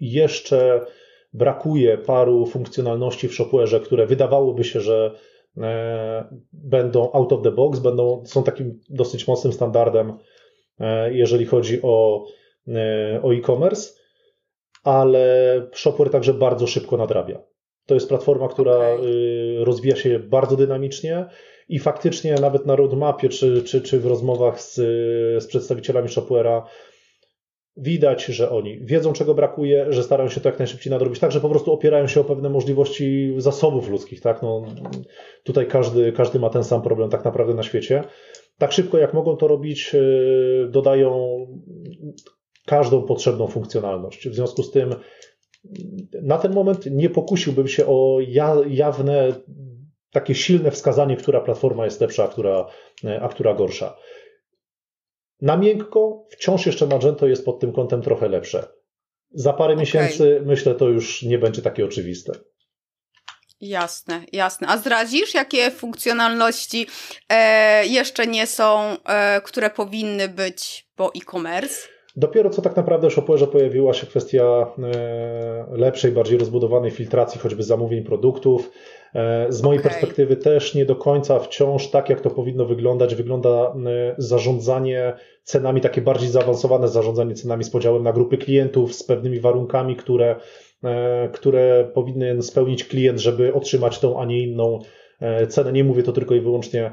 Jeszcze brakuje paru funkcjonalności w Shopware'ze, które wydawałoby się, że e, będą out of the box, będą, są takim dosyć mocnym standardem, e, jeżeli chodzi o, o e-commerce, ale Shopware także bardzo szybko nadrabia. To jest platforma, która okay. rozwija się bardzo dynamicznie i faktycznie nawet na roadmapie czy, czy, czy w rozmowach z, z przedstawicielami Shopware'a widać, że oni wiedzą, czego brakuje, że starają się to jak najszybciej nadrobić, tak, że po prostu opierają się o pewne możliwości zasobów ludzkich, tak, no, tutaj każdy, każdy ma ten sam problem tak naprawdę na świecie. Tak szybko jak mogą to robić, y, dodają każdą potrzebną funkcjonalność. W związku z tym na ten moment nie pokusiłbym się o jawne, takie silne wskazanie, która platforma jest lepsza, a która, a która gorsza. Na miękko wciąż jeszcze Magento jest pod tym kątem trochę lepsze. Za parę okay. miesięcy myślę to już nie będzie takie oczywiste. Jasne, jasne. A zdradzisz, jakie funkcjonalności e, jeszcze nie są, e, które powinny być po e-commerce? Dopiero co tak naprawdę w Shopware'ze pojawiła się kwestia e, lepszej, bardziej rozbudowanej filtracji choćby zamówień produktów. E, z mojej okay. perspektywy też nie do końca wciąż tak, jak to powinno wyglądać, wygląda e, zarządzanie cenami, takie bardziej zaawansowane zarządzanie cenami z podziałem na grupy klientów, z pewnymi warunkami, które, które powinien spełnić klient, żeby otrzymać tą, a nie inną cenę. Nie mówię to tylko i wyłącznie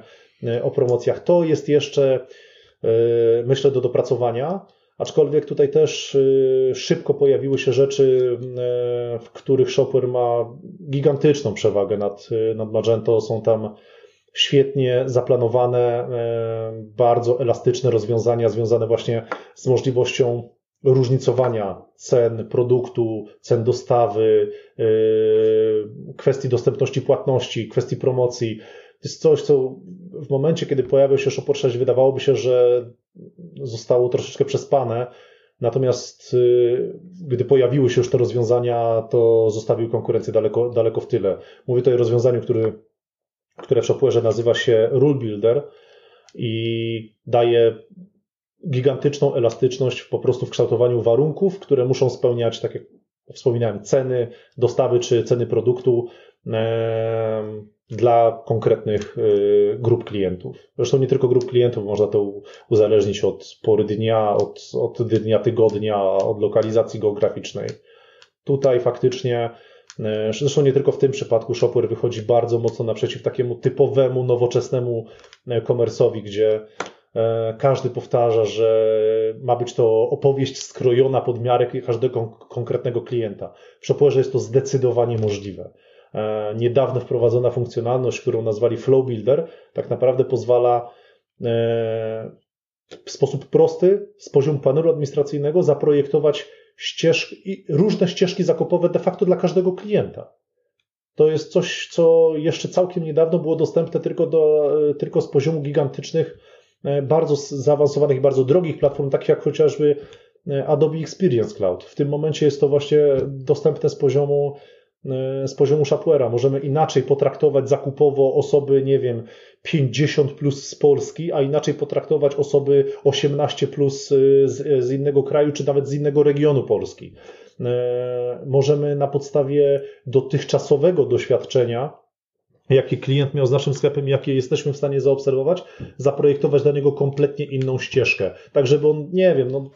o promocjach. To jest jeszcze, myślę, do dopracowania. Aczkolwiek tutaj też y, szybko pojawiły się rzeczy, y, w których Shopware ma gigantyczną przewagę nad, y, nad Magento. Są tam świetnie zaplanowane, bardzo elastyczne rozwiązania związane właśnie z możliwością różnicowania cen produktu, cen dostawy, kwestii dostępności płatności, kwestii promocji. To jest coś, co w momencie, kiedy pojawił się Shopware 6, wydawałoby się, że zostało troszeczkę przespane. Natomiast y, gdy pojawiły się już te rozwiązania, to zostawił konkurencję daleko, daleko w tyle. Mówię tutaj o rozwiązaniu, który, które w Shopware'ze nazywa się Rule Builder i daje gigantyczną elastyczność po prostu w kształtowaniu warunków, które muszą spełniać, tak jak wspominałem, ceny dostawy czy ceny produktu dla konkretnych y, grup klientów. Zresztą nie tylko grup klientów, można to uzależnić od pory dnia, od, od dnia tygodnia, od lokalizacji geograficznej. Tutaj faktycznie, y, zresztą nie tylko w tym przypadku, Shopware wychodzi bardzo mocno naprzeciw takiemu typowemu, nowoczesnemu y, komersowi, gdzie każdy powtarza, że ma być to opowieść skrojona pod miarę każdego konkretnego klienta. W Shopware jest to zdecydowanie możliwe. E, niedawno wprowadzona funkcjonalność, którą nazwali Flow Builder, tak naprawdę pozwala e, w sposób prosty z poziomu panelu administracyjnego zaprojektować ścieżki, różne ścieżki zakupowe de facto dla każdego klienta. To jest coś, co jeszcze całkiem niedawno było dostępne tylko, do, e, tylko z poziomu gigantycznych, bardzo zaawansowanych i bardzo drogich platform, takich jak chociażby Adobe Experience Cloud. W tym momencie jest to właśnie dostępne z poziomu z poziomu Shopware'a. Możemy inaczej potraktować zakupowo osoby, nie wiem, 50 plus z Polski, a inaczej potraktować osoby 18 plus e, z, z innego kraju, czy nawet z innego regionu Polski. E, możemy na podstawie dotychczasowego doświadczenia jakie klient miał z naszym sklepem, jakie jesteśmy w stanie zaobserwować, zaprojektować dla niego kompletnie inną ścieżkę. Tak, żeby on, nie wiem, no,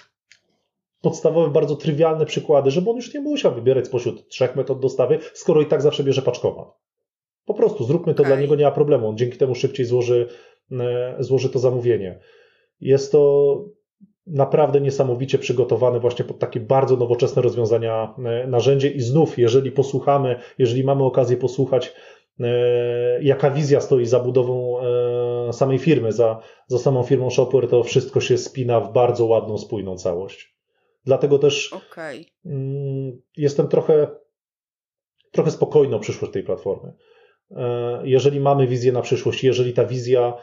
podstawowe, bardzo trywialne przykłady, żeby on już nie musiał wybierać spośród trzech metod dostawy, skoro i tak zawsze bierze paczkomat. Po prostu zróbmy to okay. dla niego, nie ma problemu. On dzięki temu szybciej złoży, e, złoży to zamówienie. Jest to naprawdę niesamowicie przygotowane właśnie pod takie bardzo nowoczesne rozwiązania e, narzędzie i znów, jeżeli posłuchamy, jeżeli mamy okazję posłuchać, e, jaka wizja stoi za budową samej firmy, za, za samą firmą Shopware, to wszystko się spina w bardzo ładną, spójną całość. Dlatego też okay. Mm, jestem trochę, trochę spokojny o przyszłość tej platformy. jeżeli mamy wizję na przyszłość, jeżeli ta wizja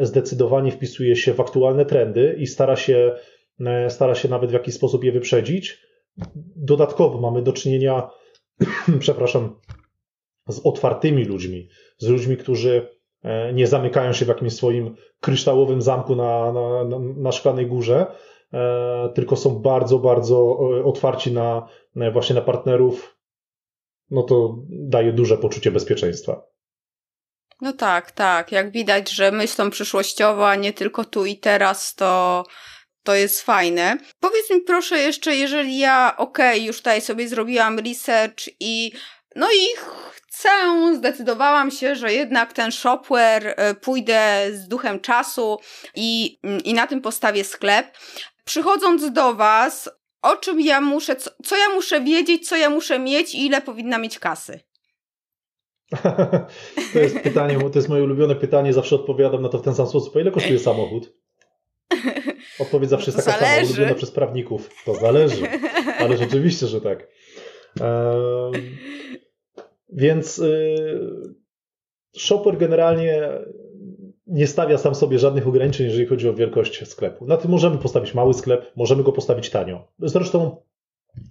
zdecydowanie wpisuje się w aktualne trendy i stara się, stara się nawet w jakiś sposób je wyprzedzić, dodatkowo mamy do czynienia, [CLEARS THROAT] przepraszam, z otwartymi ludźmi, z ludźmi, którzy e, nie zamykają się w jakimś swoim kryształowym zamku na, na, na, szklanej górze, e, tylko są bardzo, bardzo e, otwarci na właśnie na partnerów, no to daje duże poczucie bezpieczeństwa. No tak, tak. Jak widać, że myślą przyszłościowo, a nie tylko tu i teraz, to, to jest fajne. Powiedz mi proszę jeszcze, jeżeli ja, okej, okay, już tutaj sobie zrobiłam research i no i chcę, zdecydowałam się, że jednak ten shopware e, pójdę z duchem czasu i, i na tym postawię sklep. Przychodząc do Was, o czym ja muszę, co, co ja muszę wiedzieć, co ja muszę mieć i ile powinna mieć kasy? [LAUGHS] to jest pytanie, to jest moje ulubione pytanie, zawsze odpowiadam na to w ten sam sposób. A ile kosztuje [LAUGHS] samochód? Odpowiedź zawsze jest taka sama, ulubiona przez prawników. To zależy, ale rzeczywiście, że tak. Um, więc y, Shopper generalnie nie stawia sam sobie żadnych ograniczeń, jeżeli chodzi o wielkość sklepu. Na tym możemy postawić mały sklep, możemy go postawić tanio. Zresztą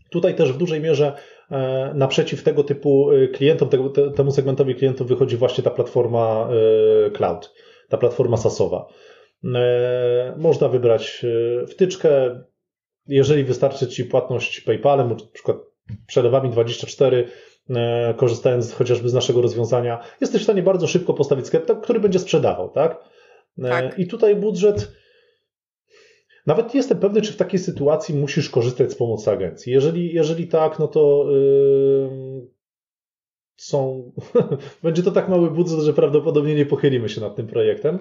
tutaj też w dużej mierze e, naprzeciw tego typu y, klientom, temu segmentowi klientów wychodzi właśnie ta platforma y, cloud, ta platforma SaaSowa. E, można wybrać wtyczkę, jeżeli wystarczy Ci płatność PayPalem, na przykład przelewami 24, E, korzystając chociażby z naszego rozwiązania, jesteś w stanie bardzo szybko postawić sklep, który będzie sprzedawał, tak? E, tak. I tutaj budżet. Nawet nie jestem pewny, czy w takiej sytuacji musisz korzystać z pomocy agencji. Jeżeli, jeżeli tak, no to yy, są. [LAUGHS] będzie to tak mały budżet, że prawdopodobnie nie pochylimy się nad tym projektem.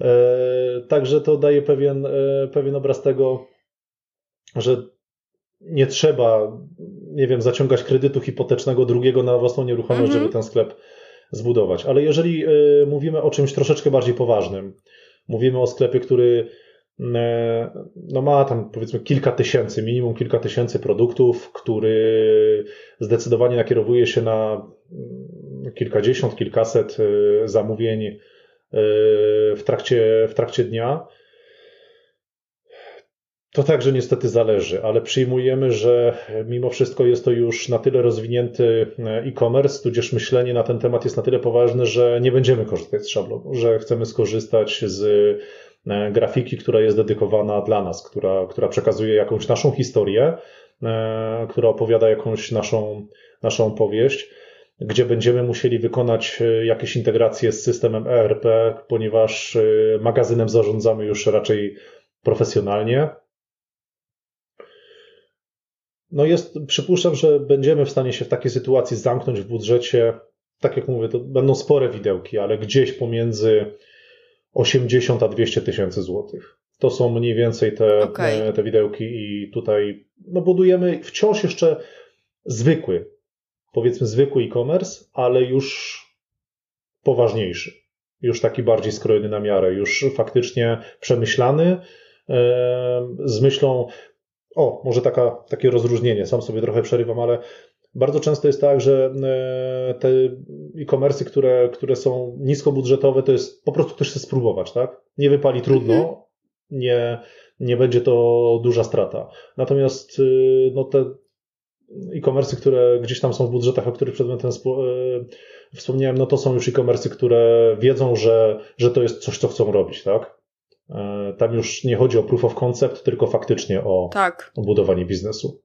Yy, także to daje pewien, yy, pewien obraz tego, że nie trzeba, nie wiem, zaciągać kredytu hipotecznego drugiego na własną nieruchomość, mhm. żeby ten sklep zbudować. Ale jeżeli y, mówimy o czymś troszeczkę bardziej poważnym, mówimy o sklepie, który y, no ma tam powiedzmy kilka tysięcy, minimum kilka tysięcy produktów, który zdecydowanie nakierowuje się na y, kilkadziesiąt, kilkaset zamówień w trakcie, w trakcie dnia, to także niestety zależy, ale przyjmujemy, że mimo wszystko jest to już na tyle rozwinięty e, e-commerce, tudzież myślenie na ten temat jest na tyle poważne, że nie będziemy korzystać z szablonu, że chcemy skorzystać z e, grafiki, która jest dedykowana dla nas, która, która przekazuje jakąś naszą historię, e, która opowiada jakąś naszą, naszą powieść gdzie będziemy musieli wykonać jakieś integracje z systemem ERP, ponieważ magazynem zarządzamy już raczej profesjonalnie. No jest, przypuszczam, że będziemy w stanie się w takiej sytuacji zamknąć w budżecie, tak jak mówię, to będą spore widełki, ale gdzieś pomiędzy 80 a 200 tysięcy złotych. To są mniej więcej te, okay. te widełki i tutaj no, budujemy wciąż jeszcze zwykły, powiedzmy zwykły e-commerce, ale już poważniejszy. Już taki bardziej skrojony na miarę, już faktycznie przemyślany, z myślą, o, może taka, takie rozróżnienie, sam sobie trochę przerywam, ale bardzo często jest tak, że e, te e-commerce, które, które są niskobudżetowe, to jest po prostu ktoś chce spróbować, tak? Nie wypali trudno, mhm. nie, nie będzie to duża strata. Natomiast y, no, te e-commerce, które gdzieś tam są w budżetach, o których przedmiotem e, wspomniałem, no to są już e-commerce, które wiedzą, że, że to jest coś, co chcą robić, tak? E, tam już nie chodzi o proof of concept, tylko faktycznie o, tak. o budowanie biznesu.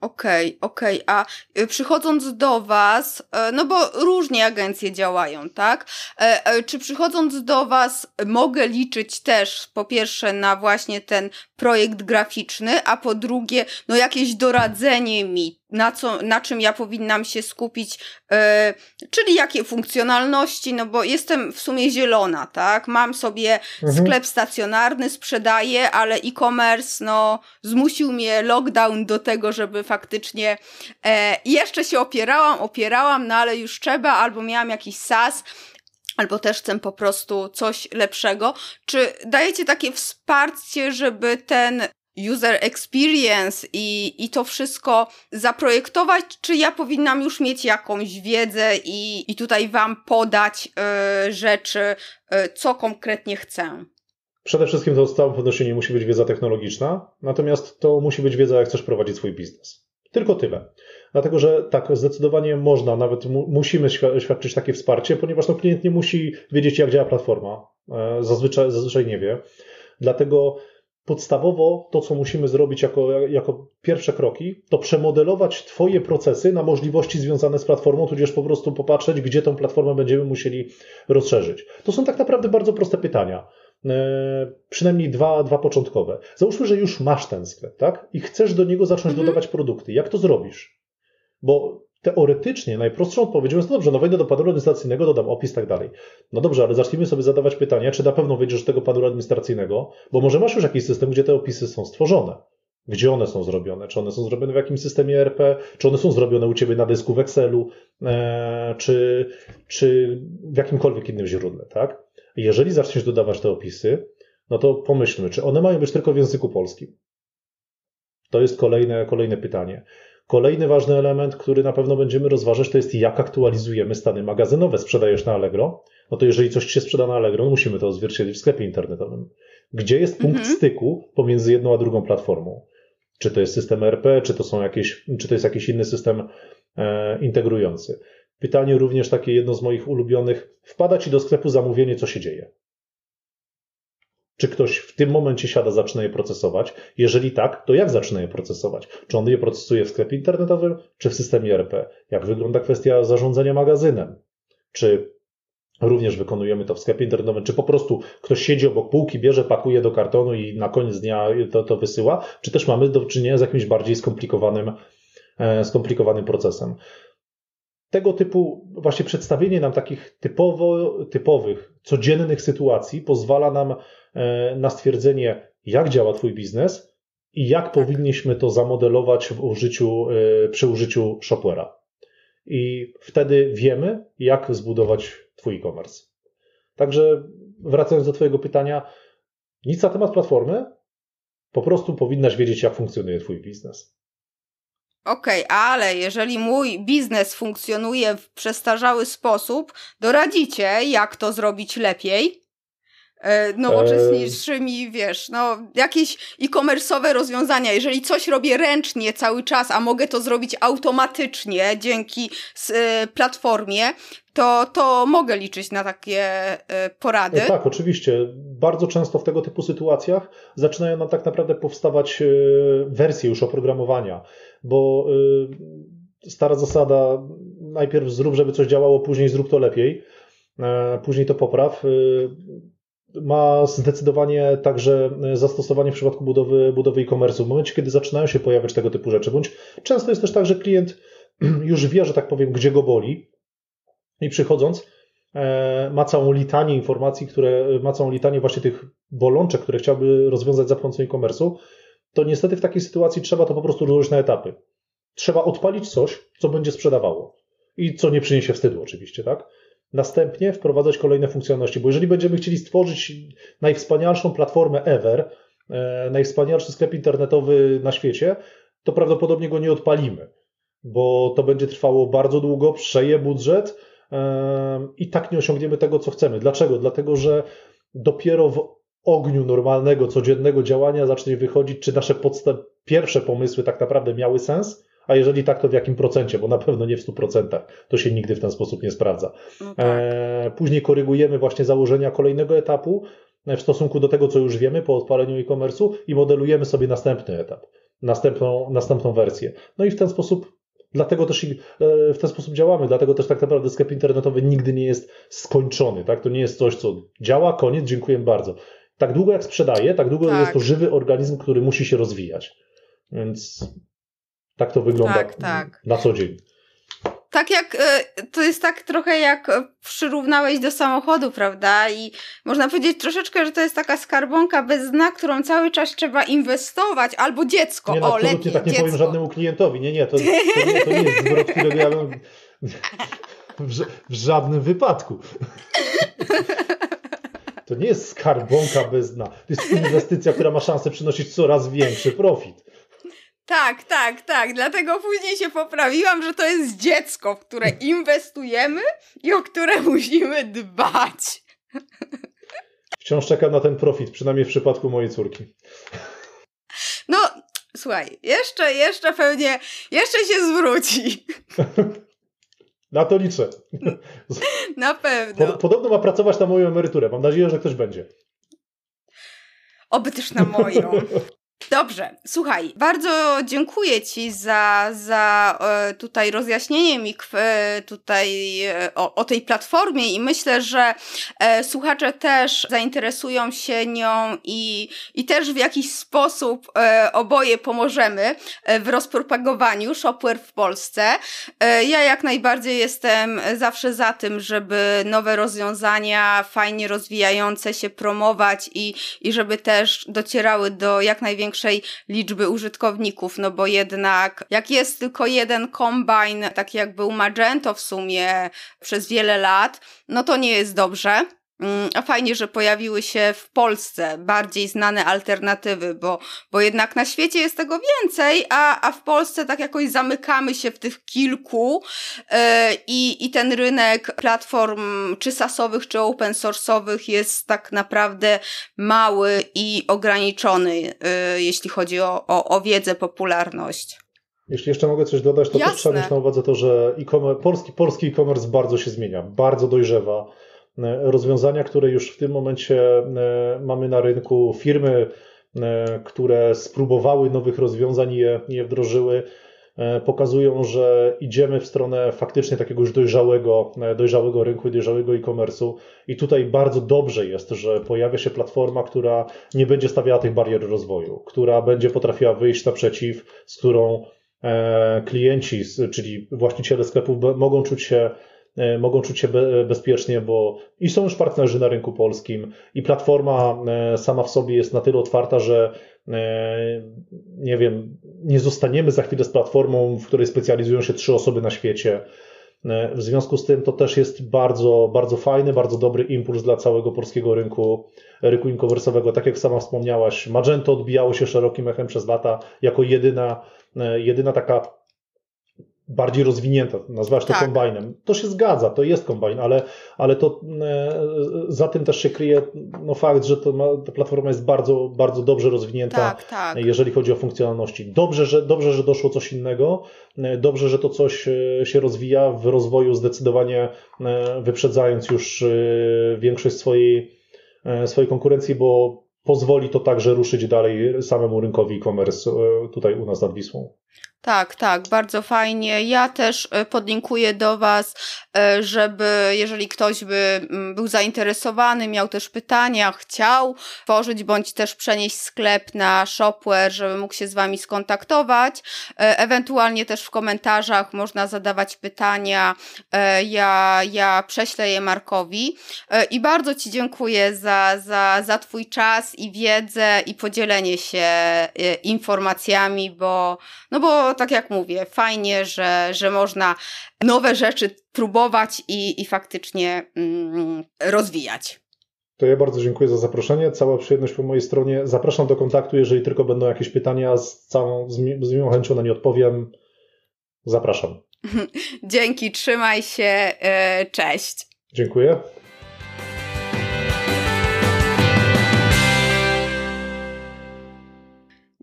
Okej, okay, okej. Okay. A y, przychodząc do Was, e, no bo różnie agencje działają, tak? E, czy przychodząc do Was mogę liczyć też po pierwsze na właśnie ten projekt graficzny, a po drugie, no jakieś doradzenie mi, na, co, na czym ja powinnam się skupić, yy, czyli jakie funkcjonalności, no bo jestem w sumie zielona, tak? Mam sobie mhm. sklep stacjonarny, sprzedaję, ale e-commerce, no, zmusił mnie lockdown do tego, żeby faktycznie e, jeszcze się opierałam, opierałam, no ale już trzeba, albo miałam jakiś SaaS, albo też chcę po prostu coś lepszego. Czy dajecie takie wsparcie, żeby ten user experience i, i to wszystko zaprojektować, czy ja powinnam już mieć jakąś wiedzę i, i tutaj Wam podać y, rzeczy, y, co konkretnie chcę? Przede wszystkim to pewnością nie musi być wiedza technologiczna, natomiast to musi być wiedza, jak chcesz prowadzić swój biznes. Tylko tyle. Dlatego, że tak, zdecydowanie można, nawet mu, musimy świadczyć takie wsparcie, ponieważ no, klient nie musi wiedzieć, jak działa platforma. E, zazwyczaj, zazwyczaj nie wie. Dlatego podstawowo to, co musimy zrobić jako, jako pierwsze kroki, to przemodelować Twoje procesy na możliwości związane z platformą, tudzież po prostu popatrzeć, gdzie tą platformę będziemy musieli rozszerzyć. To są tak naprawdę bardzo proste pytania. E, przynajmniej dwa, dwa początkowe. Załóżmy, że już masz ten sklep, tak? I chcesz do niego zacząć mhm. dodawać produkty. Jak to zrobisz? Bo teoretycznie najprostszą odpowiedzią jest, no dobrze, no wejdę do panelu administracyjnego, dodam opis tak dalej. No dobrze, ale zacznijmy sobie zadawać pytania, czy na pewno wejdziesz do tego panelu administracyjnego, bo może masz już jakiś system, gdzie te opisy są stworzone. Gdzie one są zrobione? Czy one są zrobione w jakimś systemie ERP? Czy one są zrobione u Ciebie na dysku w Excelu? E, czy, czy w jakimkolwiek innym źródle, tak? Jeżeli zaczniesz dodawać te opisy, no to pomyślmy, czy one mają być tylko w języku polskim? To jest kolejne, kolejne pytanie. Kolejny ważny element, który na pewno będziemy rozważać, to jest jak aktualizujemy stany magazynowe. Sprzedajesz na Allegro, no to jeżeli coś się sprzeda na Allegro, no musimy to odzwierciedlić w sklepie internetowym. Gdzie jest punkt mhm. styku pomiędzy jedną a drugą platformą? Czy to jest system RP, czy to, są jakieś, czy to jest jakiś inny system e, integrujący? Pytanie również takie jedno z moich ulubionych. Wpada ci do sklepu zamówienie, co się dzieje? Czy ktoś w tym momencie siada, zaczyna je procesować? Jeżeli tak, to jak zaczyna je procesować? Czy on je procesuje w sklepie internetowym, czy w systemie RP? Jak wygląda kwestia zarządzania magazynem? Czy również wykonujemy to w sklepie internetowym? Czy po prostu ktoś siedzi obok półki, bierze, pakuje do kartonu i na koniec dnia to, to wysyła? Czy też mamy do czynienia z jakimś bardziej skomplikowanym, e, skomplikowanym procesem? tego typu właśnie przedstawienie nam takich typowo, typowych, codziennych sytuacji pozwala nam na stwierdzenie, jak działa Twój biznes i jak tak. powinniśmy to zamodelować w użyciu, e, przy użyciu Shopware'a. I wtedy wiemy, jak zbudować Twój e-commerce. Także wracając do Twojego pytania, nic na temat platformy, po prostu powinnaś wiedzieć, jak funkcjonuje Twój biznes. Okej, okay, ale jeżeli mój biznes funkcjonuje w przestarzały sposób, doradzicie, jak to zrobić lepiej? E, nowoczesniejszymi, wiesz, no jakieś e-commerce'owe rozwiązania. Jeżeli coś robię ręcznie cały czas, a mogę to zrobić automatycznie dzięki e, platformie, to, to mogę liczyć na takie e, porady. Tak, oczywiście. Bardzo często w tego typu sytuacjach zaczynają nam tak naprawdę powstawać wersje już oprogramowania, bo stara zasada najpierw zrób, żeby coś działało, później zrób to lepiej, później to popraw ma zdecydowanie także zastosowanie w przypadku budowy, budowy e-commerce. W momencie, kiedy zaczynają się pojawiać tego typu rzeczy, bądź często jest też tak, że klient [CLEARS THROAT] już wie, że tak powiem, gdzie go boli i przychodząc e, ma całą litanię informacji, które, ma całą litanię właśnie tych bolączek, które chciałby rozwiązać za pomocą e-commerce'u, to niestety w takiej sytuacji trzeba to po prostu rozłożyć na etapy. Trzeba odpalić coś, co będzie sprzedawało i co nie przyniesie wstydu oczywiście, tak? Następnie wprowadzać kolejne funkcjonalności. Bo jeżeli będziemy chcieli stworzyć najwspanialszą platformę ever, e, najwspanialszy sklep internetowy na świecie, to prawdopodobnie go nie odpalimy, bo to będzie trwało bardzo długo, przeje budżet i tak nie osiągniemy tego, co chcemy. Dlaczego? Dlatego, że dopiero w ogniu normalnego, codziennego działania zacznie wychodzić, czy nasze pierwsze pomysły tak naprawdę miały sens, a jeżeli tak, to w jakim procencie, bo na pewno nie w 100%. To się nigdy w ten sposób nie sprawdza. No tak. e, później korygujemy właśnie założenia kolejnego etapu e, w stosunku do tego, co już wiemy po odpaleniu e-commerce'u i modelujemy sobie następny etap, następną, następną wersję. No i w ten sposób Dlatego też e, w ten sposób działamy, dlatego też tak naprawdę sklep internetowy nigdy nie jest skończony. Tak? To nie jest coś, co działa, koniec, dziękuję bardzo. Tak długo jak sprzedaje, tak długo tak. jest to żywy organizm, który musi się rozwijać. Więc tak to wygląda tak, tak. na co dzień. Tak jak, e, to jest tak trochę jak e, przyrównałeś do samochodu, prawda? I można powiedzieć troszeczkę, że to jest taka skarbonka bez dna, którą cały czas trzeba inwestować, albo dziecko, nie, no, o lepiej, tak nie dziecko. powiem żadnemu klientowi, nie, nie, to, to, nie, to nie jest zwrot, którego ja bym [LAUGHS] w, w żadnym wypadku. [LAUGHS] To nie jest skarbonka bez dna. To jest inwestycja, która ma szansę przynosić coraz większy profit. Tak, tak, tak. Dlatego później się poprawiłam, że to jest dziecko, w które inwestujemy i o które musimy dbać. Wciąż czekam na ten profit, przynajmniej w przypadku mojej córki. No, słuchaj, jeszcze, jeszcze pewnie, jeszcze się zwróci. [LAUGHS] Na to liczę. Na pewno. Podobno ma pracować na moją emeryturę. Mam nadzieję, że ktoś będzie. Oby też na moją. [LAUGHS] Dobrze, słuchaj, bardzo dziękuję Ci za, za e, tutaj rozjaśnienie mi e, tutaj e, o, o, tej platformie i myślę, że słuchacze też zainteresują się nią i, i też w jakiś sposób oboje pomożemy w rozpropagowaniu Shopware w Polsce. ja jak najbardziej jestem zawsze za tym, żeby nowe rozwiązania fajnie rozwijające się promować i, i żeby też docierały do jak największej większej liczby użytkowników, no bo jednak jak jest tylko jeden kombine, tak jak był Magento w sumie przez wiele lat, no to nie jest dobrze. Mm, a fajnie, że pojawiły się w Polsce bardziej znane alternatywy, bo, bo jednak na świecie jest tego więcej, a, a w Polsce tak jakoś zamykamy się w tych kilku yy, i, i ten rynek platform czy sasowych, czy open source'owych jest tak naprawdę mały i ograniczony, yy, jeśli chodzi o, o, o wiedzę, popularność. Jeśli jeszcze mogę coś dodać, to Jasne. trzeba mieć na uwadze to, że e polski, polski e-commerce bardzo się zmienia, bardzo dojrzewa rozwiązania, które już w tym momencie e, mamy na rynku, firmy, e, które spróbowały nowych rozwiązań i je, je wdrożyły, pokazują, że idziemy w stronę faktycznie takiego już dojrzałego, dojrzałego rynku i dojrzałego e-commerce'u. I tutaj bardzo dobrze jest, że pojawia się platforma, która nie będzie stawiała tych barier rozwoju, która będzie potrafiła wyjść naprzeciw, z którą klienci, czyli właściciele sklepów mogą czuć się E, mogą czuć się bezpiecznie, bo i są już partnerzy na rynku polskim, i platforma e, sama w sobie jest na tyle otwarta, że e, nie wiem, nie zostaniemy za chwilę z platformą, w której specjalizują się trzy osoby na świecie. W związku z tym to też jest bardzo, bardzo fajny, bardzo dobry impuls dla całego polskiego rynku, rynku inkowersowego. Tak jak sama wspomniałaś, Magento odbijało się szerokim echem przez lata jako jedyna, jedyna taka bardziej rozwinięta, nazwałaś to tak. kombajnem. To się zgadza, to jest kombajn, ale, ale to e, za tym też się kryje no, fakt, że to ma, ta platforma jest bardzo, bardzo dobrze rozwinięta, tak, tak. jeżeli chodzi o funkcjonalności. Dobrze że, dobrze, że doszło coś innego, e, dobrze, że to coś e, się rozwija w rozwoju zdecydowanie wyprzedzając już większość swojej, swojej konkurencji, bo pozwoli to także ruszyć dalej samemu rynkowi e-commerce tutaj u nas nad Wisłą. Tak, tak, bardzo fajnie. Ja też e, podlinkuję do Was, e, żeby jeżeli ktoś by mm, był zainteresowany, miał też pytania, chciał tworzyć bądź też przenieść sklep na Shopware, żeby mógł się z Wami skontaktować. E, ewentualnie też w komentarzach można zadawać pytania. Ja, ja prześlę je Markowi. I bardzo Ci dziękuję za, za, za Twój czas i wiedzę i podzielenie się informacjami, bo, no bo tak jak mówię, fajnie, że, że można nowe rzeczy próbować i, i faktycznie mm, rozwijać. To ja bardzo dziękuję za zaproszenie. Cała przyjemność po mojej stronie. Zapraszam do kontaktu, jeżeli tylko będą jakieś pytania, z całą, z, mi, z miłą chęcią na nie odpowiem. Zapraszam. [LAUGHS] Dzięki, trzymaj się, e, cześć. Dziękuję.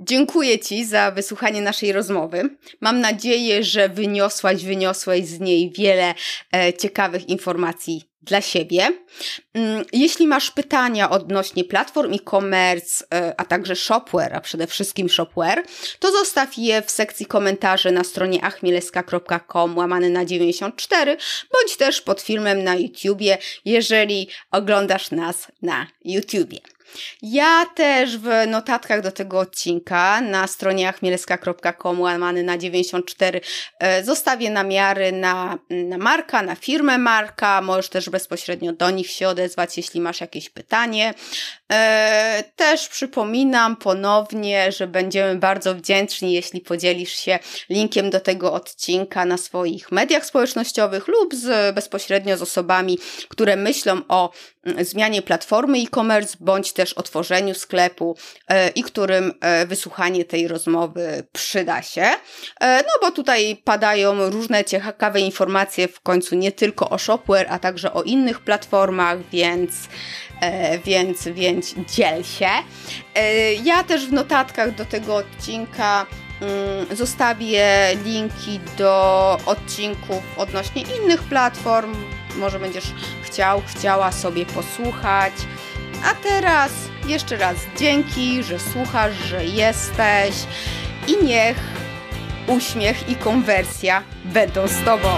Dziękuję Ci za wysłuchanie naszej rozmowy. Mam nadzieję, że wyniosłaś, wyniosłeś z niej wiele e, ciekawych informacji dla siebie. Mm, jeśli masz pytania odnośnie platform e-commerce, e, a także shopware, a przede wszystkim shopware, to zostaw je w sekcji komentarzy na stronie achmieleska.com łamany na 94, bądź też pod filmem na YouTubie, jeżeli oglądasz nas na YouTubie. Ja też w notatkach do tego odcinka na stronie achmielska.com łamany na 94 e, zostawię namiary na, na Marka, na firmę Marka. Możesz też bezpośrednio do nich się odezwać, jeśli masz jakieś pytanie. E, też przypominam ponownie, że będziemy bardzo wdzięczni, jeśli podzielisz się linkiem do tego odcinka na swoich mediach społecznościowych lub z, bezpośrednio z osobami, które myślą o mm, zmianie platformy e-commerce bądź też otworzeniu sklepu e, i którym e, wysłuchanie tej rozmowy przyda się. No bo tutaj padają różne ciekawe informacje w końcu nie tylko o Shopware, a także o innych platformach, więc więc, więc dziel się. E, ja też w notatkach do tego odcinka mm, zostawię linki do odcinków odnośnie innych platform. Może będziesz chciał, chciała sobie posłuchać. A teraz jeszcze raz dzięki, że słuchasz, że jesteś i niech uśmiech i konwersja będą z Tobą.